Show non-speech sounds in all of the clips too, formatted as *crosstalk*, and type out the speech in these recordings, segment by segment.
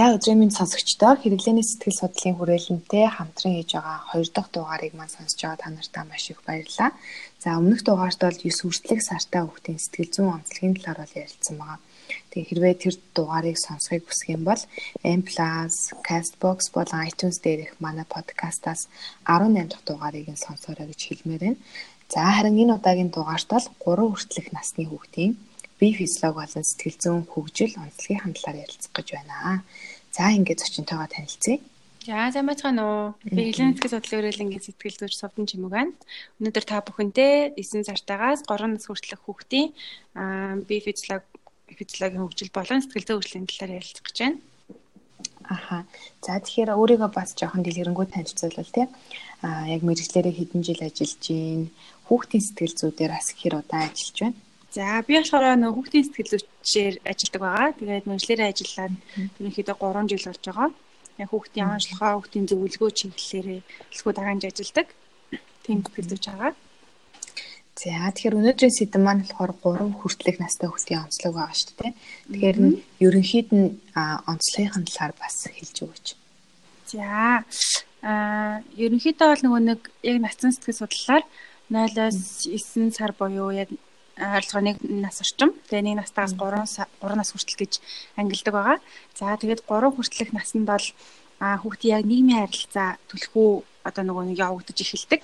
За өдрийн минь сонсогчдоо хэрэглээний сэтгэл судлалын хүрээлэнтэй хамтран хийж байгаа 2 дахь дугаарыг маань сонсож байгаа та нартай маш их баярлалаа. За өмнөх дугаарт бол 9 хүртэлх сартай хүүхдийн сэтгэл зүйн онцлогийн талаар бол ярилцсан байгаа. Тэгээ хэрвээ тэр дугаарыг сонсохыг хүсэх юм бол M+, Castbox болон iTunes дээрх манай подкастаас 18 дахь дугаарыг нь сонсоорой гэж хэлмээр байна. За харин энэ удаагийн дугаарт бол 3 хүртэлх насны хүүхдийн бие физиолог болон сэтгэл зүйн хөгжил онцлогийн хандлаар ярилцах гэж байна. За ингээд зочинтойгоо танилцъя. За сайн байцгаана уу. Би сэтгэл судлалын өрөөлөнгийн сэтгэл зүйч Совдон Чимэг байна. Өнөөдөр та бүхэнтэй 9 сартаагаас 3 нас хүртэлх хүүхдийн бие физиолог физиологийн хөгжил болон сэтгэл зүйн хөгжлийн талаар ярилцах гэж байна. Аха. За тэгэхээр өөрийгөө бас жоохон дэлгэрэнгүй танилцуулбал тий. Аа яг мэрэгчлэрээ хэдэн жил ажиллаж гин хүүхдийн сэтгэл зүй дээр бас хэр удаан ажиллаж байна. За би болохоор нөгөө хүүхдийн сэтгэл зүйчээр ажилладаг байгаа. Тэгээд мэржлэрээ ажиллаад ерөнхийдөө 3 жил болж байгаа. Хүүхдийн онцлогоо, хүүхдийн зөвлөгөө чиглэлээрэээлхүү дагаанж ажилладаг. Тийм сэтгэл зүйч байгаа. За тэгэхээр өнөөдрийн сэдэв маань болохоор 3 хүртэлх настай хүүхдийн онцлог байгаа шүү дээ. Тэгэхээр ерөнхийд нь онцлогын талаар бас хэлж өгөөч. За аа ерөнхийдөө бол нөгөө нэг яг нацсан сэтгэл судлалаар 0-оос 9 сар буюу яг ойролцоогоо нэг нас орчим. Тэгээ нэг настаас 3 3 нас хүртэл гэж ангилдаг байгаа. За тэгээд 3 хүртэлх наснд бол хүүхдийн яг нийгмийн харилцаа түлхүү одоо нөгөө нэг явагдаж эхэлдэг.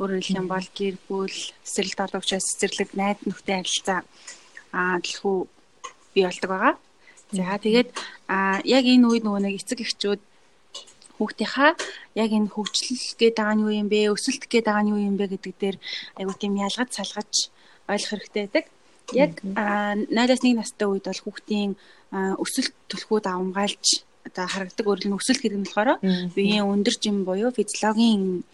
Өөрөөр хэлэх юм бол гэр бүл, цэцэрлэг долоогчоос цэцэрлэг найз нөхдөд харилцаа аа түлхүү бий болдог байгаа. За тэгээд яг энэ үед нөгөө нэг эцэг эхчүүд хүүхдийнхаа яг энэ хөгжил гээд байгаа нь юу юм бэ? Өсөлт гээд байгаа нь юу юм бэ гэдэг дээр айгуу тийм ялгаж салгаж ойлгох хэрэгтэй байдаг. Яг 0-аас 1 настай үед бол хүүхдийн өсөлт түлхүүд авамгаалж одоо харагдаг өөрөлд нь өсөлт гэдэг нь болохоор биеийн өндөр жим буюу физиологийн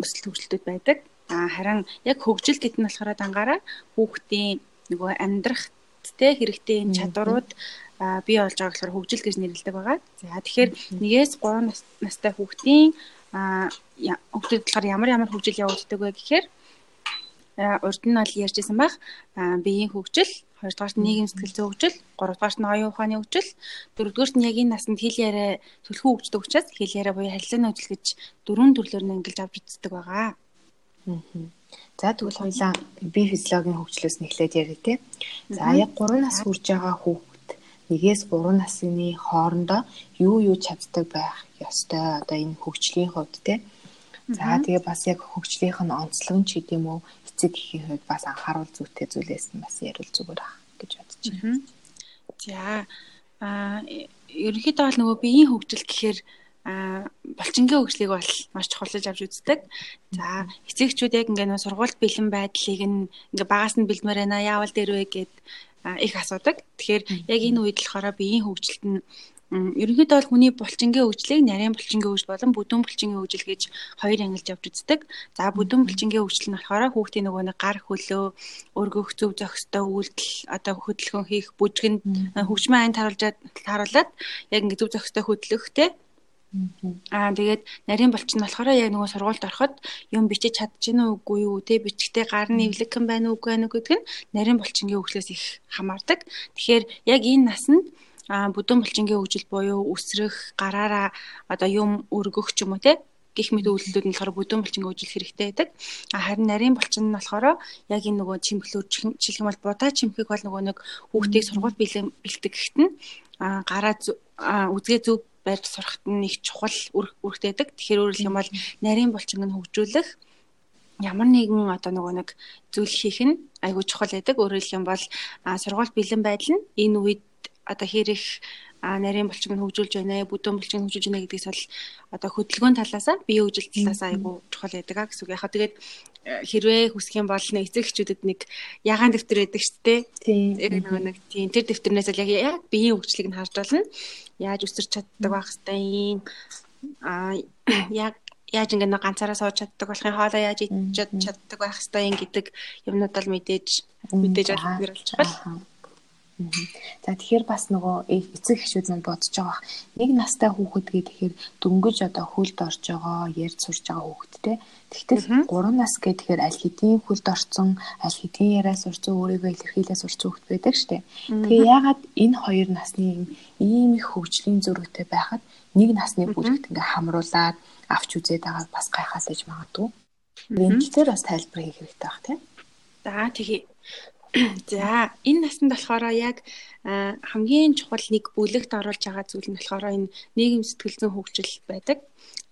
өсөлт хөгжилтүүд байдаг. А харин яг хөгжил гэдэг нь болохоор дангаараа хүүхдийн нөгөө амьдрах тэ хэрэгтэй энэ чадварууд бий болж байгаа болохоор хөгжил гэж нэрлэдэг байгаа. За тэгэхээр нэгээс 3 настай хүүхдийн хүүхдэд болохоор ямар ямар хөгжил явагддаг вэ гэхээр урд нь бол ярьжсэн байх биеийн хөгжил, хоёрдугаарт нь нийгэм сэтгэл зүйн хөгжил, гуравдугаарт нь оюун ухааны хөгжил, дөрөвдүгээрт нь яг энэ насанд хэл яриа төлхөө хөгждөг учраас хэл яриа буюу харилцааны хөгжил гэж дөрвөн төрлөөр нь ангилж авч үздэг байгаа. За тэгвэл хоёлаа бие физиологийн хөгжлөөс нэхлээд яриа тий. За яг 3 нас хүрж байгаа хүүхэд нэгээс 3 насны хоорондоо юу юу чаддаг байх ёстой одоо энэ хөгжлийн хувьд тий. За тэгээ бас яг хөгжлийнх нь онцлог нь ч гэдэм үү эцэг гэхийн хувьд бас анхааруул зүйтэй зүйлээс нь бас ярил зүгээр ах гэж бодож байна. За а ерөнхийдөө бол нөгөө биеийн хөгжил гэхээр а болчингийн хөгжлийг бол маш чухалж авч үздэг. За эцэгчүүд яг ингээ нөө сургуульд бэлэн байдлыг ингээ багаас нь бэлдмээр байна. Яавал дээр вэ гэд их асуудаг. Тэгэхээр яг энэ үед болохоор биеийн хөгжилт нь ерөнхийдөө бол хүний булчингийн хөгжлийг нарийн булчингийн хөгжил болон бүдүүн булчингийн хөгжил гэж хоёр ангилж авч үздэг. За бүдүүн булчингийн хөгжил нь болохоор хүүхдийн нөгөө нэг гар хөлөө өргөх зөв зохистой үйлдэл одоо хөдөлгөөн хийх бүжгэнд хөгжмийн айн таруулжаад тааруулаад яг ингэ зөв зохистой хөдлөх те? Аа тэгээд нарийн болчин болохоор яг нөгөө сургуульд ороход юм бичиж чадчихна уугүй юу те? Бичгтээ гар нэвлэг юм байна уугүй байна гэдэг нь нарийн болчингийн хөгжлөөс их хамаардаг. Тэгэхээр яг энэ насанд бүдүүн булчингийн хөгжил буюу үсрэх гараараа одоо юм өргөх ч юм уу те гих мэт үйлдэлүүд нь болохоор бүдүүн булчингийн хөгжил хэрэгтэй байдаг. Харин нарийн булчин нь болохоор яг энэ нөгөө чимхлүүд жишээлх юм бол будаа чимхийг бол нөгөө нэг хүүхдийг сургууль бэлэн бэлтгэх гэхэд нь гараа үзгээ зөв барьж сурахт нь их чухал үрхтэйдэг. Тэгэхээр өөрөлдөх юм бол нарийн булчинг нь хөгжүүлэх ямар нэгэн одоо нөгөө нэг зүйл хийх нь айгүй чухал байдаг. Өөрөөр хэлэх юм бол сургууль бэлэн байдал нь энэ үед одоо хэрэг а нарийн булчиг нь хөгжүүлж байна ээ бүдүүн булчиг нь хөгжүүлж байна гэдгээс бол одоо хөдөлгөөн талаасаа бие хөгжил талаасаа айгу чухал байдаг а гэсэн үг. Яхаа тэгээд э, хэрвээ хүсэх юм бол нэг эцэг эхчүүдэд нэг ягаан дэвтэр байдаг шүү дээ. Тийм. Нөгөө нэг тийм тэр дэвтэрнээс л яг яг биеийн хөгжлийг нь харж болно. Яаж өсөрч чаддаг байх хэвээр а яг яаж ингэ нэг ганцаараа сууж чаддаг болохын хоолоо яаж идэж чаддаг байх хэвээр гэдэг юмнууд бол мэдээж мэдээж олж болж байгаа. За тэгэхээр бас нөгөө эцэг эхчүүд мань бодож байгаа. Нэг настай хүүхэд гэхээр дөнгөж одоо хөлд орж байгаа, ярьж сурж байгаа хүүхэдтэй. Тэгтэл 3 нас гэхээр аль хэдийн хөлд орсон, аль хэдийн яриа сурсан, өөрийгөө илэрхийлээ сурсан хүүхэд байдаг штэ. Тэгээ яагаад энэ хоёр насны ийм их хөгжлийн зөрүүтэй байхад нэг насны бүлэгт ингээ хамруулад авч үзээд байгааг бас гайхаад иж магадгүй. Энэ дээр бас тайлбар хийх хэрэгтэй баг тийм. За тэгээ *coughs* За энэ насанд болохоор яг хамгийн чухал нэг бүлэгт оруулж байгаа зүйл нь болохоор энэ нийгэм сэтгэл зүйн хөгжил байдаг.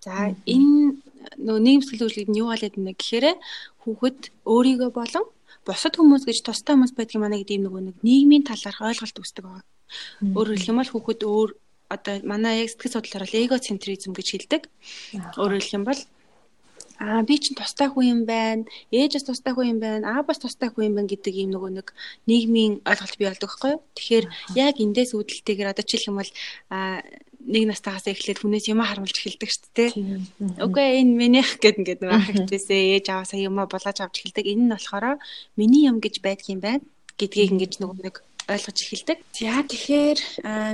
За энэ нөө нийгэм сэтгэл хөгжлийг нь юу болоод байна гэхээр хүүхэд өөрийгөө болон бусад хүмүүс гэж тустай хүмүүс байдгийг манай гэдэг нөгөө нэг нийгмийн талаарх ойлголт үүсдэг байгаа. Өөрөөр хэлэх юм бол хүүхэд өөр одоо манай яг сэтгэл судлаараа эгоцентризм гэж хэлдэг. Өөрөөр хэлэх юм бол аа би чинь тустай хүн юм байна. Ээжээс тустай хүн юм байна. Аабаас тустай хүн юм байна гэдэг ийм нөгөө нэг нийгмийн ойлголт бий болдог байхгүй юу? Тэгэхээр яг эндээс үүдэлтэйгээр одоо жишээлх юм бол аа нэг настайгаас эхлээд хүнээс юм харамлж эхэлдэг шүү дээ. Үгүй энэ минийх *laughs* гэд ингээд нэг ах ихтэйсээ ээж аваасаа юм болоож авч эхэлдэг. Энэ нь болохоор миний юм гэж байдаг юм байна гэдгийг ингэж нөгөө нэг ойлгож эхэлдэг. За тэгэхээр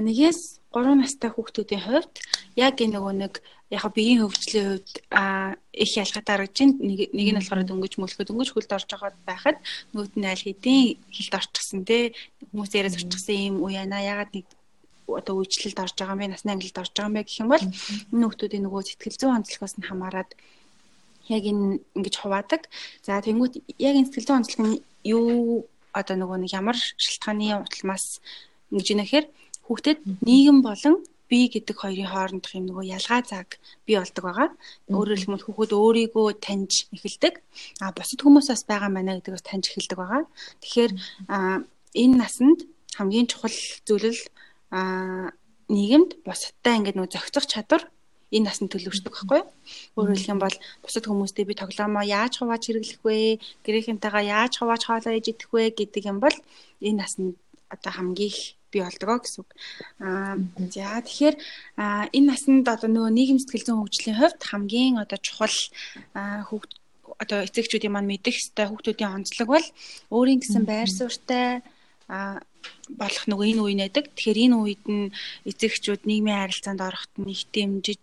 нэгээс 3 настай хүүхдүүдийн хувьд яг энэ нөгөө нэг яг биеийн хөгжлийн хувьд их харагдаж байна. Нэг нь болохоор дөнгөж мөлхөд дөнгөж хөлд орж байгаа байхад нөгөөд нь аль хэдийн хилд орчихсон те хүмүүс яриад орчихсон юм уу яана ягаад нэг одоо үйлчлэлд орж байгаа юм бэ насны ангилалд орж байгаа юм бэ гэх юм бол энэ хүмүүсийн нөгөө сэтгэл зүйн онцлогоос нь хамаарат яг энэ ингэж хуваадаг. За тэнгуут яг энэ сэтгэл зүйн онцлог нь юу одоо нөгөө нэг ямар шалтгааны утламаас ингэжийнэхээр хүүхдэд нийгэм болон би гэдэг хоёрын хоорондох юм нөгөө ялгаа заг бий болдог байгаа. Өөрөөр хэлбэл хүүхэд өөрийгөө таньж эхэлдэг. А бусад хүмүүсээс байгаа маа гэдэгээс таньж эхэлдэг байгаа. Тэгэхээр энэ насанд хамгийн чухал зүйл л нийгэмд бусадтай ингээд нөгөө зохицох чадвар энэ насны төлөвшдөг байхгүй юу? Өөрөөр хэлэх юм бол бусад хүмүүстэй би тоглоомоо яаж хувааж хэрэглэх вэ? Гэрийнхэнтэйгээ яаж хувааж хоолоо ээж идэх вэ гэдэг юм бол энэ насны одоо хамгийн их бий болдгоо гэсэн үг. Аа за тэгэхээр энэ наснд одоо нөгөө нийгэм сэтгэл зүйн хөгжлийн хувьд хамгийн одоо чухал хүүхд одоо эцэгчүүдийн маань мэдэх хэвээр хүүхдүүдийн онцлог бол өөрийн гэсэн байр суурьтай болох нөгөө энэ үе нэдэг. Тэгэхээр энэ үед нь эцэгчүүд нийгмийн харилцаанд ороход нь их дэмжиж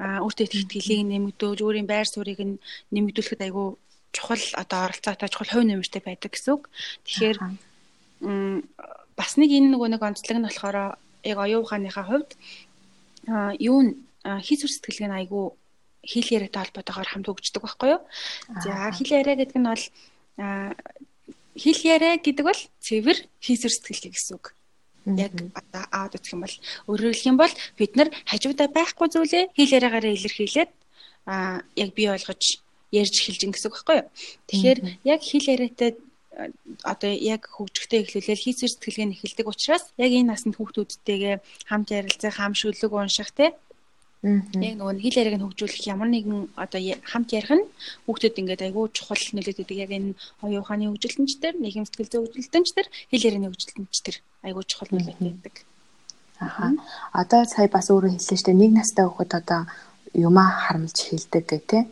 а өөртөө ихтгэлийг нэмэгдүүлж өөрийн байр суурийг нь нэмэгдүүлэхэд айгүй чухал одоо оролцоотой чухал хувь нэмэртэй байдаг гэсэн үг. Тэгэхээр бас нэг энэ нөгөө нэг онцлог нь болохоор яг оюун ухааныхаа хувьд юу н хийс үр сэтгэлгээ нь айгүй хэл яриатай холбоотойгоор хамт хөгждөг байхгүй юу. За хэл яриа гэдэг нь бол хэл яриа гэдэг бол цэвэр хийс үр сэтгэлгээ гэсэн үг. Яг одоо аауд үзэх юм бол өөрөөр юм бол бид нар хажуудаа байхгүй зүйлээ хэл яриагаараа илэрхийлээд а яг бий ойлгож ярьж эхэлж ин гэсэн үг байхгүй юу. Тэгэхээр яг хэл яриатай одоо яг хөгжихтэй эхлүүлэл хийсвэр сэтгэлгээ нэхэлдэг учраас яг энэ наснд хүүхдүүдтэйгээ хамт ярилцах, хам шүлэг унших те Яг нөгөө хэл яриаг нь хөгжүүлэх ямар нэгэн одоо хамт ярих нь хүүхдэд ингээд айгүй чухал нөлөөдөг. Яг энэ оюун ухааны хөгжилтөнч төр, нийгэм сэтгэл зүйн хөгжилтөнч төр, хэл ярианы хөгжилтөнч төр айгүй чухал нөлөөдөг. Аха. Одоо сая бас өөрөө хэлсэн шүү дээ. Нэг настай хүүхэд одоо юмаа харамлж хэлдэг гэх тээ.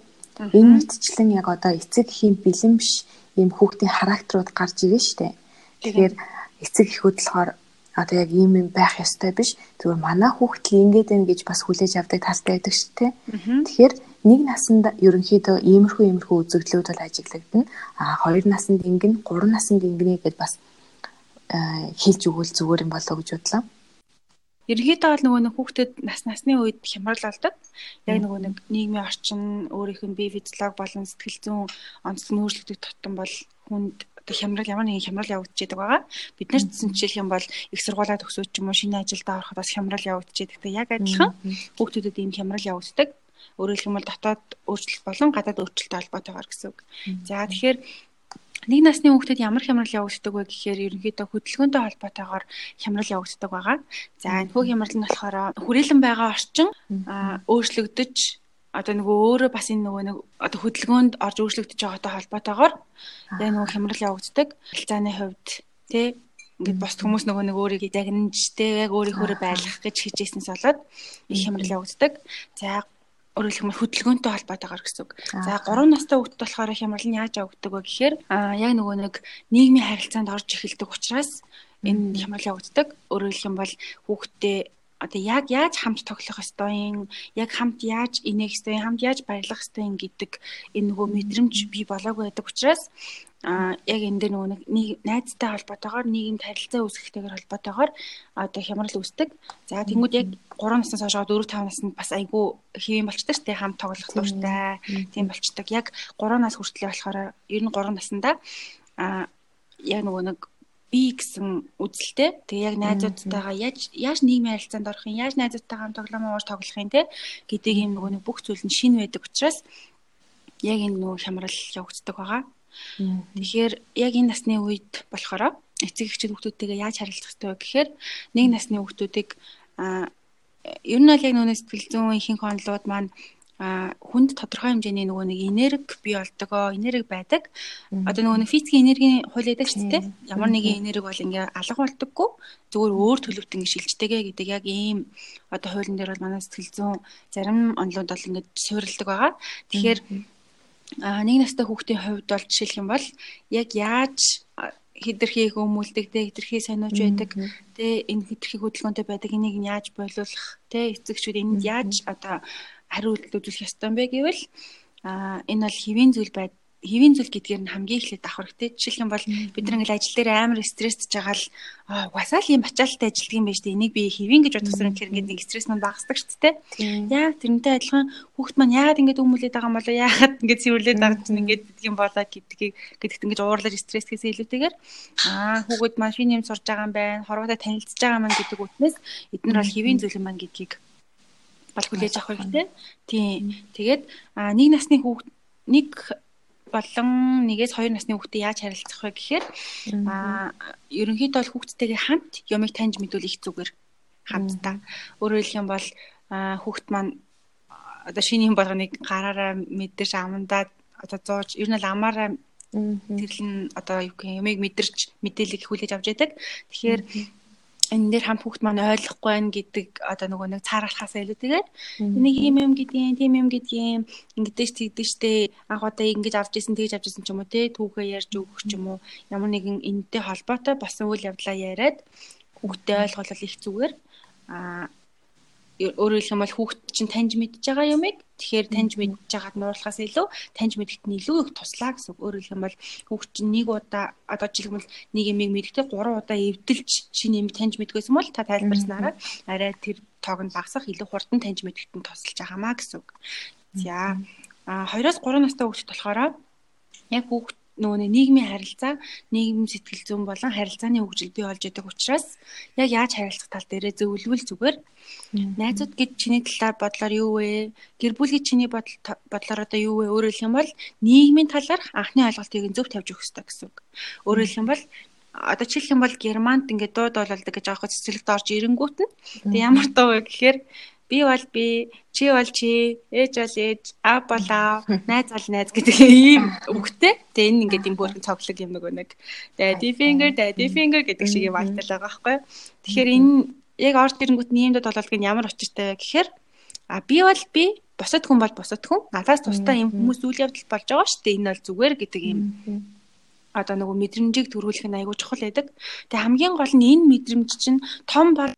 Энэ мэдчлэн яг одоо эцэг эхийн бэлэн биш ийм хүүхдийн характерууд гарч ирнэ шүү дээ. Тэгэхээр эцэг эхүүд болохоор одоо яг ийм юм байх ёстой биш. Зүгээр манай хүүхд л ингэж байна гэж бас хүлээж авдаг талтай байдаг шүү дээ. Тэгэхээр нэг насанд ерөнхийдөө иймэрхүү иймэрхүү үзэгдлүүд бол ажиглагдана. А хоёр насанд ингэн, гурван насанд ингэнэ гэдээ бас хэлж өгвөл зүгээр юм болоо гэж бодлоо. Ерөнхийдөө бол нөгөө нэг хүүхдэд нас насны үед хямрал болдог. Яг нөгөө нэг нийгмийн орчин өөрийнх нь бие физиолог болон сэтгэл зүйн онцлог нөөцлөгдөх тутам бол хүнд хямрал ямар нэгэн хямрал явагдчихэдэг байгаа. Бид нар ч жишээлх юм бол их сургуулаа төгсөөд ч юм уу шинэ ажилдаа ороход бас хямрал явагдчихэдэг. Яг адилхан хүүхдүүдэд ийм хямрал явагддаг. Өөрөөр хэлбэл дотоод өөрчлөлт болон гадаад өөрчлөлттэй холбоотойгоор гэсэн үг. За тэгэхээр нэг насны хүүхдэд ямар хямрал явагддаг вэ гэхээр ерөнхийдөө хөдөлгөөнтэй холбоотойгоор хямрал явагддаг байгаа. За энэ хөө хямрал нь болохоор хүрээлэн байгаа орчин өөрчлөгдөж одоо нөгөө өөрөө бас энэ нөгөө нэг одоо хөдөлгөөнд орж өөрчлөгдөж байгаатай холбоотойгоор яг нөгөө хямрал явагддаг. Хэлцааны хувьд тий ингээд бос хүмүүс нөгөө нэг өөрийгөө загнаж тий яг өөрийнхөө байлгах гэж хичээснээс болоод их хямрал явагддаг. За өөрөөр хэлбэл хөдөлгөөнтэй холбоотойгоор гэсэн үг. За 3 настай хүүхэд болохоор хямрал нь яаж явагддаг вэ гэхээр яг нөгөө нэг нийгмийн харилцаанд орж эхэлдэг учраас энэ хямрал явагддаг. Өөрөөр хэлэх юм бол хүүхдээ одоо яг яаж хамт тоглох ёстой юм? Яг хамт яаж инех ёстой хамт яаж баярлах ёстой юм гэдэг энэ нөгөө мэдрэмж би болоогүй байдаг учраас а яг энэ дээр нөгөө нэг найзтай холбоотойгоор нийгэмд харилцаа үүсгэхтэйгээр холбоотойгоор одоо хямрал үүсдэг. За тэнгууд яг 3 наснаас хойш 4 5 наснд бас айгүй хэвэн болчдаг те хамт тоглох дуртай. Тийм болчдаг. Яг 3 нас хүртэл болохоор ер нь 3 наснда а яг нөгөө нэг би гэсэн үзэлтэй. Тэгээ яг найзуудтайгаа яаж яаж нийгмийн харилцаанд орох юм, яаж найзуудтайгаа тоглоом ууж тоглох юм те гэдэг юм нөгөө нэг бүх зүйл нь шин байдаг учраас яг энэ нөгөө хямрал явагддаг байгаа. Тэгэхээр яг энэ насны үед болохоор эцэг эхчүүд хүүхдүүдтэйгээ яаж харилцах вэ гэхээр нэг насны хүүхдүүдийг а ер нь бол яг нөгөө сэтгэл зүйн ихэнх онолууд маань а хүнд тодорхой хэмжээний нөгөө нэг энерги бий болдгоо энерги байдаг. Одоо нөгөө нэг физикийн энергийн хууль байдаг шүү дээ. Ямар нэгэн энерги бол ингээ алга болдоггүй. Зүгээр өөр төлөвт ингээ шилжтэйгээ гэдэг яг ийм одоо хуулийн дээр бол манай сэтгэл зүйн зарим онолууд бол ингээ суурилдаг байгаа. Тэгэхээр а нэг настай хүүхдийн хувьд бол жишээлх юм бол яг яаж хидэрхийг өмүүлдэг те хидэрхий сониуч байдаг те энэ хидэрхийг хөдөлгөөнтэй байдаг энийг яаж болиулах те эцэгчүүд энд яаж одоо хариулт үзүүлэх ёстой юм бэ гэвэл а энэ бол хэвийн зүйл байд хэвийн зүйл гэдгээр нь хамгийн эхлээд авах хэрэгтэй. Жишээлх юм бол бид нар ингээл ажил дээр амар стресстэй байгаа л аа угасаал юм ачаалттай ажилтдаг юм шүү дээ. Энийг би хэвийн гэж бодсон гэхээр ингээд нэг стресс маань багасдаг шүү дээ. Яг тэрнтэй адилхан хүүхд маань яагаад ингээд өмүүлээд байгаа юм болоо яагаад ингээд цэвэрлээд байгаа чинь ингээд гэдэг юм болоо гэдгийг гэдэгт ингээд уурлаж стрессгээс илүүтэйгээр аа хүүхэд маань шинэ юм сурж байгаа юм байна. Хорвоотой танилцж байгаа маань гэдэг үтнээс эдгээр бол хэвийн зүйл байна гэдгийг бол хүлээж авах хэрэгтэй. Тийм. Тэгээд нэг насны хүүхд нэг болон нэгээс хоёр насны хүүхдэд яаж харилцах вэ гэхээр аа ерөнхийдөө бол хүүхдтэйгээ хамт юмыг таньж мэдүүлэх зүгээр хамтдаа. Өөрөөр хэлэх юм бол хүүхд маань одоо шинэ юм болгоныг гараараа мэдэрч амандаа одоо зууж ер нь л амаараа тэрлэн одоо юу гэх юм юмыг мэдэрч мэдээлэл хүлээж авч яадаг. Тэгэхээр энэ дээр хамт хүүхд маань ойлгохгүй байна гэдэг одоо нөгөө нэг цаарахаас илүүтэйгээр энийг ийм юм гэдгийг тийм юм гэдгийг ингэдэж тэгдэж штэ анх удаа ингэж авч исэн тэгж авч исэн ч юм уу те түүхээ ярьж өгөх ч юм уу. Ямар нэгэн энэтэй холбоотой басан үйл явдлаа яриад хүүхдэд ойлгуулах их зүгээр. А өөрөөр хэлэх юм бол хүүхд чинь таньж мэдж байгаа юмыг тэгэхээр таньж мэдж байгаад нуурлахаас илүү таньж мэдгэд нь илүү их туслаа гэсэн үг. Өөрөөр хэлэх юм бол хүүхд чинь нэг удаа одоо жишээлбэл нэг юмыг мэдгэхдээ 3 удаа эвдэлж шинэ юм таньж мэдгүйсэн бол та тайлбарснараа арай тэр тоог нь багасах илүү хурдан таньж мэдгэд нь тусалж байгаамаа гэсэн үг. За а 2-оос 3 настай хүүхд болохоор яг хүүхд нөгөө нийгмийн харилцаа, нийгэм сэтгэл зүйн болон харилцааны хөгжил бий болж байгаа учраас яг яаж харилцах тал дээрээ зөвлөвөл зүгээр найзууд гэж чиний талаар бодлоор юу вэ? Гэр бүл гэж чиний бодлоор одоо юу вэ? Өөрөөр хэлэх юм бол нийгмийн талаарх анхны ойлголтыг зөв тавьж өгөх хэрэгтэй гэсэн үг. Өөрөөр хэлэх юм бол одоо жишээлх юм бол германд ингээд дууд бололдог гэж аахгүй цэцэрлэгт орж ирэнгүүт нь. Тэгээ ямар дуу вэ гэхээр би бол би, чи бол чи, ээж бол ээж, аав бол аав, *laughs* найз бол найз гэдэг ийм *laughs* үгтэй. Тэгээ энэ ингээд юм бүрхэн цоглог юм нэг daddy finger, daddy finger гэдэг шиг юм альтал байгаа байхгүй. Тэгэхээр энэ яг орж ирэнгүүт нийгэмд бололдог нь ямар учиртай вэ гэхээр а би бол би, бусад хүн бол бусад хүн. Надаас тустай юм хүмүүс үйл явдал болж байгаа шүү дээ. Энэ бол зүгээр гэдэг юм одоо нөгөө мэдрэмжийг төрүүлэх нь айгүй чухал байдаг. Тэгээ хамгийн гол нь энэ мэдрэмж чинь том бол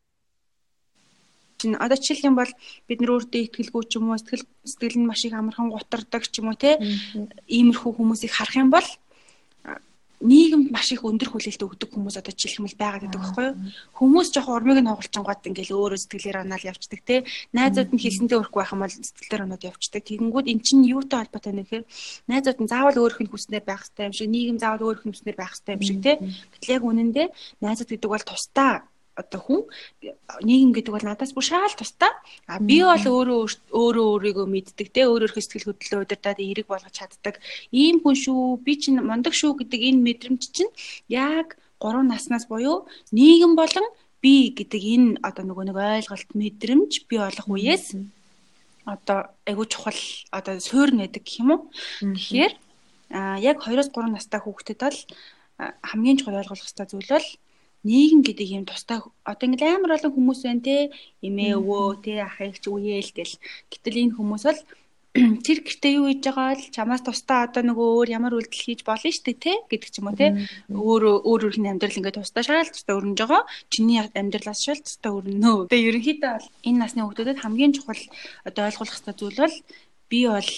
чинь одоо жишээлх юм бол бид нар өөртөө ихтгэлгүй ч юм уу сэтгэл сэтгэл нь маш их амархан гутардаг ч юм уу те иймэрхүү хүмүүсийг харах юм бол нийгэмд маш их өндөр хүлээлт өгдөг хүмүүс одоо жишээлбэл байгаад байдаг байхгүй юу? Хүмүүс жоох урмыг нь хоголчингууд ингээл өөрөө сэтгэлээр онаал явцдаг те. Найзууд нь хэлсэнтэй өрөхгүй байх юм бол сэтгэлээр оноод явцдаг. Тэгэнгүүт эн чинь юутай холбоотой гэхээр найзууд нь заавал өөрөх нь хүснээр байх хэрэгтэй юм шиг, нийгэм заавал өөрөх нь хүснээр байх хэрэгтэй юм шиг те. Гэтэл яг үнэндээ найзууд гэдэг бол тусдаа одоо хүн нийгэм гэдэг бол надаас бүр шаал тустай. А би бол өөрөө өөрөө өөрийгөө мэддэг те өөрөөр сэтгэл хөдлөлөө удирдаад эерэг болгож чаддаг. Ийм хүн шүү. Би чинь мундаг шүү гэдэг энэ мэдрэмж чинь яг 3 наснаас буюу нийгэм болон би гэдэг энэ одоо нөгөө нэг ойлголт мэдрэмж би олох үеэс одоо айгуу чухал одоо суурь нэдэг гэх юм уу. Тэгэхээр яг 2-3 настай хүүхдэд бол хамгийн чухал ойлгох ёстой зүйл бол нийгэм гэдэг юм тустай одоо ингээл амар олон хүмүүс байна те. Эмээ өвөө те ах эгч үеэл гэл. Гэтэл энэ хүмүүс бол *clears throat* тэр гэртээ юу хийж байгаа бол чамаас тусдаа одоо нөгөө өөр ямар үйлдэл хийж болно дээ те гэдэг ч юм уу те. Өөр өөр өөрхийн амьдрал ингээд тусдаа тусдаа өрнөж байгаа чиний амьдралаас тусдаа өрнөө. Тэгээ ерөнхийдөө бол энэ насны хүмүүстэд хамгийн чухал одоо ойлгох хэрэгтэй зүйл бол би бол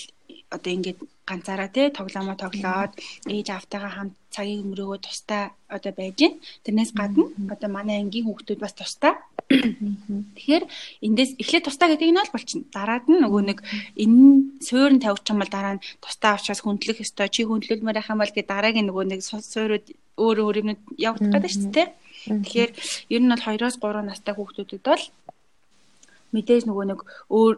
одоо ингээд ганцаараа тий тоглоомоо тоглоод ээж автайгаа хамт цагийг өнгөрөөгөө тустай одоо байж гин. Тэрнээс гадна одоо манай ангийн хүүхдүүд бас тустай. Тэгэхээр эндээс эхлээд тустай гэдэг нь бол болчихно. Дараад нь нөгөө нэг энэ суурь нь тавьчих юм бол дараа нь тустай авчаас хүндлэх ёстой. Чи хүндлэлмээр байх юм бол гэ дараагийн нөгөө нэг суурьуд өөр өөр юм явагдах гэдэг шүү дээ. Тэгэхээр ер нь бол 2-оос 3 настай хүүхдүүдэд бол мэдээж нөгөө нэг өөр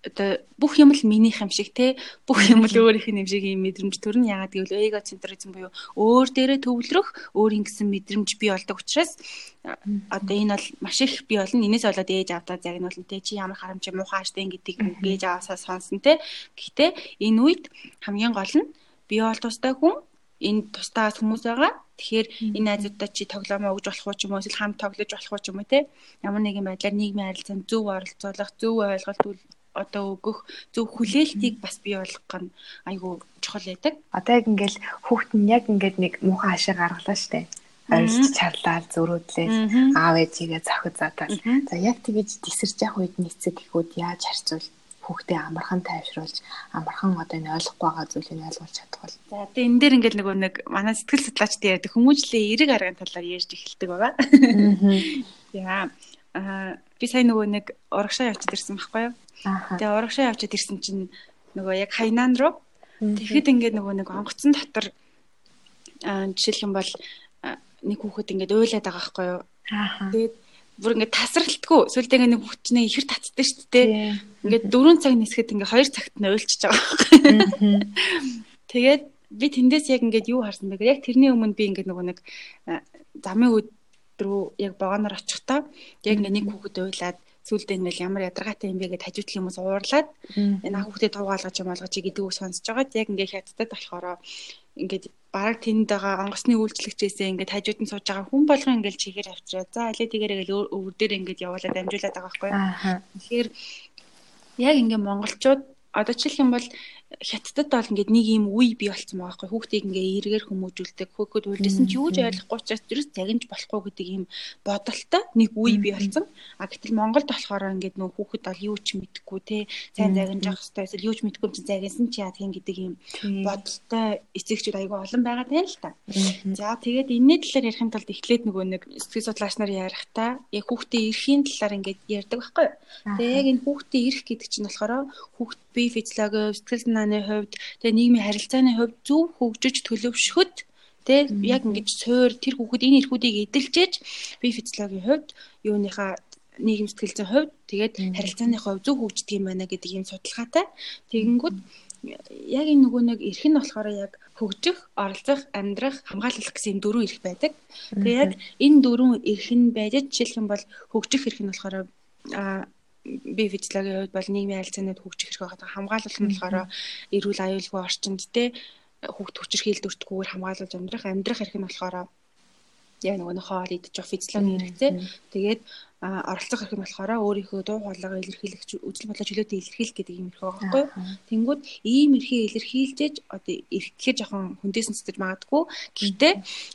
одоо бүх юм л минийх юм шиг те бүх юм л өөрийнх нь юм шиг юм мэдрэмж төрн яагаад гэвэл эго центризм буюу өөр дээрээ төвлөрөх өөрийн гэсэн мэдрэмж бий болдог учраас одоо энэ бол маш их бий болно. Энэс болоод ээж нь бол те чи ямар харамж муухай штэ гэдгийг ээж аваасаа сонсон те. Гэхдээ энэ үед хамгийн гол нь бий бол тустай хүн энэ тустаас хүмүүс байгаа. Тэгэхээр энэ найзуудаа чи тоглоомоо өгж болох уу ч юм уу эсвэл хамт тоглож болох уу ч юм уу те. Ямар нэгэн байдлаар нийгмийн харилцаанд зөв оролцоолох, зөв ойлголт одоо өгөх зөв хүлээлтийг бас бий болгох нь айгүй чухал байдаг. Одоо яг ингээл хүүхэд нь яг ингээд нэг муухай ашиг гаргалаа штэ. Ойлж чарлаад зөрүүдлээ аав ээжигээ зохиод задаал. За яг тэгэж тесэрч явах үед нийцэг гэхүүд яаж харьцуул хүүхдээ амархан тайвшруулж амархан одоо энэ ойлгохгүй байгаа зүйлийг ойлгуулж чадах бол. За тэгээ энэ дээр ингээд нөгөө нэг манай сэтгэл судлаачдын яриад хүмүүжлээ эерэг аргын талаар ярьж эхэлдэг байгаа. Аа. *laughs* Аа би сая нөгөө нэг урагшаа явчихад ирсэн байхгүй юу? Тэгээ урагшаа явчихад ирсэн чинь нөгөө яг хайнаан руу тэгэхэд ингээд нөгөө нэг онгоцон дотор жишээлх юм бол нэг хүүхэд ингээд уйлаад байгаа байхгүй юу? Тэгээд бүр ингээд тасралтгүй сүлдээ нэг хүүхчнээ ихэр татдаг шүү дээ. Ингээд 4 цаг нисгэхэд ингээд 2 цагт нь уйлчихж байгаа байхгүй. Тэгээд би тэндээс яг ингээд юу харсан бэ гэхээр яг тэрний өмнө би ингээд нөгөө нэг замын өдрөө яг богоноор очихдоо яг ингээд нэг хүүхэд уйлаад сүулдэ ингээл ямар ядаргаатай юм бэ гэд хажуудлын хүмүүс уурлаад энэ хүүхдээ туугаалгаж юм болгож гэдэг үг сонсож байгаад яг ингээ хятадд болохоор ингээд бараг тэнд байгаа онгоцны үйлчлэгчээсээ ингээд хажууд нь сууж байгаа хүн болгон ингээд чихээр авчираа. За алей тэгээрээ гэл өвөр дээр ингээд явуулаад амжуулаад байгаа байхгүй. Тэгэхээр яг ингээ монголчууд одоо жишээлх юм бол хятадд бол ингээд нэг юм үе бий болцсон байгаа байхгүй. Хүүхдийг ингээ эргээр хүмүүжүүлдэг. Хөөхөд үлдээсэн ч юуж ойлгохгүй учраас тэрс загинж болохгүй гэдэг юм бодолтой нэг үе бий болцсон а гэтэл Монголд болохоор ингээд нөх хүүхэд бол юу ч мэдэхгүй те. Сайн загинж явах хэрэгтэй эсвэл юу ч мэдэхгүй юм чи загинсан чи яах юм гэдэг юм бодолтой эцэгчүүд айгүй олон байгаа тань л та. За тэгээд энэний талаар ярихын тулд эхлээд нөгөө нэг сэтгэл судлаач нар ярихдаа яг хүүхдийн эрхийн талаар ингээд ярьдаг байхгүй тэгээ яг энэ хүүхдийн эрх гэдэг чинь болохоор хүүхд бие физиологи сэтгэл санааны хувьд тэгээ нийгмийн харилцааны хувьд зөв хөгжиж төлөвшөхөд тэг яг ингэж суур тэр хүүхэд энэ эрхүүдийг эдэлжээж бие физиологийн хувьд юуныхаа нийгэм сэтгэл зүйн хувьд тэгээд харилцааны хувьд зөв хөгждөг юм байна гэдэг ийм судалгаатай. Тэгэнгүүт яг энэ нөгөө нэг эрх нь болохоор яг хөгжих, оролцох, амьдрах, хамгаалах гэсэн дөрвөн эрх байдаг. Тэгээ яг энэ дөрвөн эрх нь байж жишээлх юм бол хөгжих эрх нь болохоор би физиологийн хувьд бол нийгмийн харилцаанууд хөгжих хэрэг байгаа. Хамгаалал нь болохоор эрүүл аюулгүй орчинд те хүүхд хүчирхийлд өртгөхөөр хамгаалуулж амьдрах, амьдрах хэрэг нь болохоор яг нөгөө нэг хоол идэж явах физиологийн хэрэгцээ. Тэгээд оролцох хэрэг нь болохоор өөрийнхөө дуу хоолойгоо илэрхийлэх, үзэл бодлоо чөлөөтэй илэрхийлэх гэдэг юм хэрэг байгаа байхгүй? Тэнгүүд ийм эрхийг илэрхийлжээж одоо эрх гэхээр жоохон хүндээсэн цэцэж магадгүй. Гэхдээ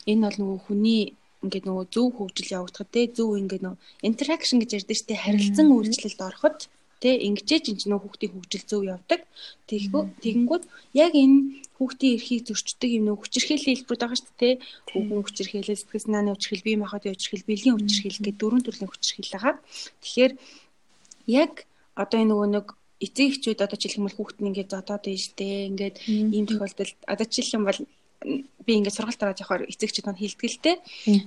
энэ бол нөгөө хүний ингээд нөгөө зөв хөгжил явагдахад те зөв ингээд нөгөө interaction гэж ярьдэн штэ харилцан үйлчлэлд ороход те ингэжээ чинь нөгөө хүүхдийн хөгжил зөв явдаг. Тэгэнгүүт яг энэ хүүхдийн эрхийг зөрчдөг юм нөгөө хүчирхийллийн хэлбэрүүд байгаа шүү дээ. Хүүхэн хүчирхийлэл, сэтгэл санааны хүчирхийлэл, бие махбодын хүчирхийлэл, бэлгийн хүчирхийлэл гэдэг дөрвөн төрлийн хүчирхийлэл байгаа. Тэгэхээр яг одоо энэ нөгөө нэг эцэг эхчүүд одоо бол хүүхэд нь ингээд зодоод байж тээ ингээд ийм тохиолдолд одоо бол би ингээд сургалт аваад явахаар эцэгчд маань хилдэг л те.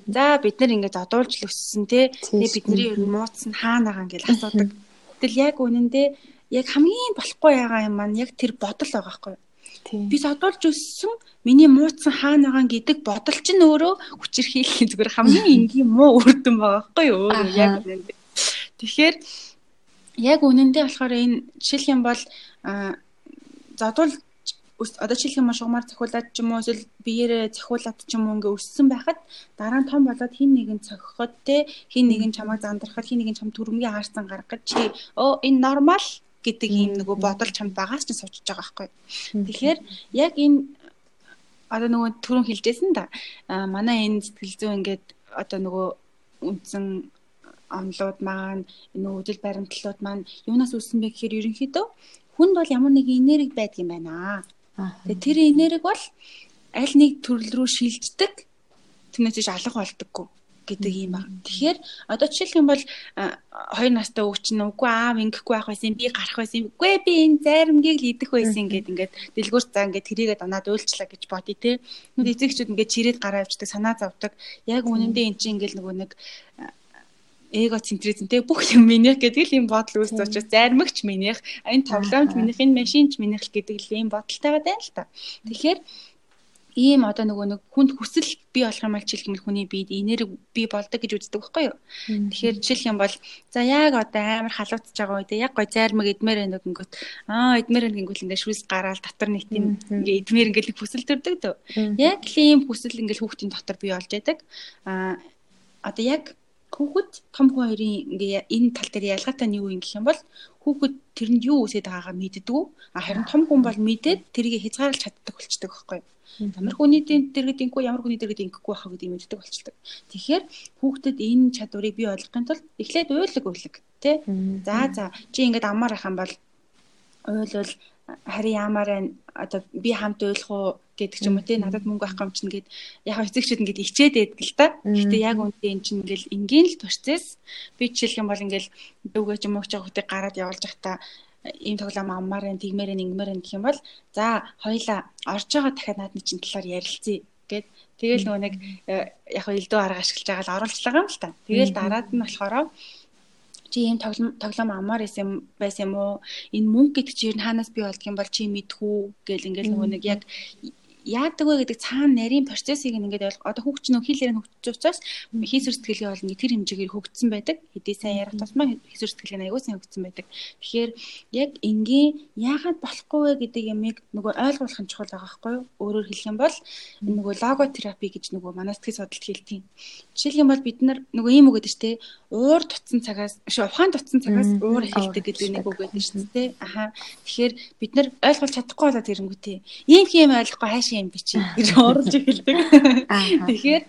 За бид нар ингээд одуулж л өссөн те. Тэгээ бидний ер нь мууц нь хаана байгаа ингээд асуудаг. Тэгэл яг үнэндээ яг хамгийн болохгүй байгаа юм маань яг тэр бодол байгаа юу? Би содуулж өссөн миний мууцсан хаана байгаа гэдэг бодол чинь өөрөө хүчирхийлэх зүгээр хамгийн энгийн муу үр дүн байгаа байхгүй юу? Яг үнэндээ. Тэгэхээр яг үнэндээ болохоор энэ жишээлх юм бол задуул одоо жишээлх юм шугамар цохиулаад ч юм уу эсвэл биеэрээ цохиулаад ч юм уу ингээ өссөн байхад дараа нь том болоод хин нэгэн цохиход те хин нэгэн чамайг зандрахад хин нэгэн чам төрөмгийн хаарсан гаргахад чи оо энэ нормал гэдэг ийм нөгөө бодол чамд багаас ч сууж байгаа байхгүй. Тэгэхээр яг энэ одоо нөгөө түрүүн хэлжсэн да манай энэ сэтгэл зүй ингээд одоо нөгөө үндсэн онлууд маань энэ үдэл баримтлууд маань юунаас үүссэн бэ гэхээр ерөнхийдөө хүнд бол ямар нэг энерги байдаг юм байна. Тэгээ тэр энерги бол аль нэг төрөл рүү шилждэг. Тэрнээс алга болдоггүй гэдэг юм байна. Тэгэхээр одоо жишээлх юм бол хоёр настай өвч нь үгүй аав ингэхгүй байх байсан би гарах байсан үгүй би энэ зайрамгийг л идэх байсан гэд ингээд дэлгүүр цаа ингээд тэрийгээ донаад уйлчлаа гэж бодъё те. Нүд эзэгчүүд ингээд чирээд гараа авчдаг санаа зовдөг. Яг үнэндээ эн чинь ингээд нөгөө нэг эго центризмтэй бүх юм минийх гэдэг л юм бодол үүсэж учраас зармигч минийх энэ тоглоомч минийх энэ машинч минийх гэдэг л юм бодолтой байгаа даа л та. Тэгэхээр ийм одоо нөгөө нэг хүнд хүсэл бий болох юм аль юм хүний биед энерги бий болдог гэж үздэг байхгүй юу. Тэгэхээр жишээлх юм бол за яг одоо амар халуутж байгаа үедээ яг гой зайрмаг эдмээр нэг ингэнгөт аа эдмээр нэг ингэл ингээ шүүс гараал татвар нийтийн ингээ эдмээр ингээл хүсэл төрдөг дөө. Яг л ийм хүсэл ингээл хүүхдийн дотор бий болж байдаг. Аа одоо яг хүүхэд том хүн хоёрын ингээ энэ тал дээр ялгаатай нь юу юм гэх юм бол хүүхэд тэрэнд юу үсээд байгаагаа мэддэггүй. А харин том хүн бол мэдээд тэрийг хязгаарлаж чаддаг болчдөг байхгүй юу? Ямар хүний дэргэд инхгүй ямар хүний дэргэд ингээгүй байхаа гэдэг мэддэг болчтой. Тэгэхээр хүүхдэд энэ чадварыг бий болгохын тулд эхлээд уйлаг уйлаг тий. За за чи ингээд амаар ахын бол уйлвал хари яамаар одоо би хамт уйлах уу гэдэг ч юм уу тий надад мөнгө авах юм чинь гээд яг эцэгчүүд ингээд ичээд байдаг л да. Гэхдээ яг үнтэй эн чинь ингээл энгийн л процесс. Би жишээлх юм бол ингээл дүүгээ ч юм уу ч хүүхдийг гараад явуулж байхдаа ийм тоглоом аммаар энэ тэгмээр энэ ингэмээр гэх юм бол за хоёлаа орж байгаа дахиад наадны чинь талаар ярилцъя гэд тэгэл нөгөө нэг э, яг элдв арга ашиглаж байгаа л оруулцлага юм л та. Тэгэл дараад нь болохоор чи ийм тоглоом амаар байсан байсан юм уу? Энэ мөнгө гэдэг чинь хаанаас бий болдго юм бол чи мэдхүү гэл ингээл нөгөө нэг яг яадаг вэ гэдэг цаана нарийн процессыг ингээд ойлгох. Одоо хүүхч нөх хилээр нь хөгжиж учраас хийсвэр сэтгэлгээ бол нэг тэр хэмжээгээр хөгжсөн байдаг. Хэдий сайн ярих тусмаа хийсвэр сэтгэлгээ аягүй сайн хөгжсөн байдаг. Тэгэхээр яг энгийн яагаад болохгүй вэ гэдэг ямыг нөгөө ойлгуулах нь чухал байгаа байхгүй юу? Өөрөөр хэлэх юм бол нөгөө логотерапи гэж нөгөө манай сэтгэл судлалт хэлдэг. Жишээлх юм бол бид нар нөгөө ийм үг гэдэг чинь уур тутсан цагаас ухаан тутсан цагаас уур эхэлдэг гэдэг нэг үг байдаг шүү дээ. Аха. Тэгэхээр бид нар ойлгуулж чадахгүй болоод ирэнгүүтээ. Ийм юм ойлгохгүй хаашаа юм би чи гэж оруулж эхэлдэг. Тэгэхээр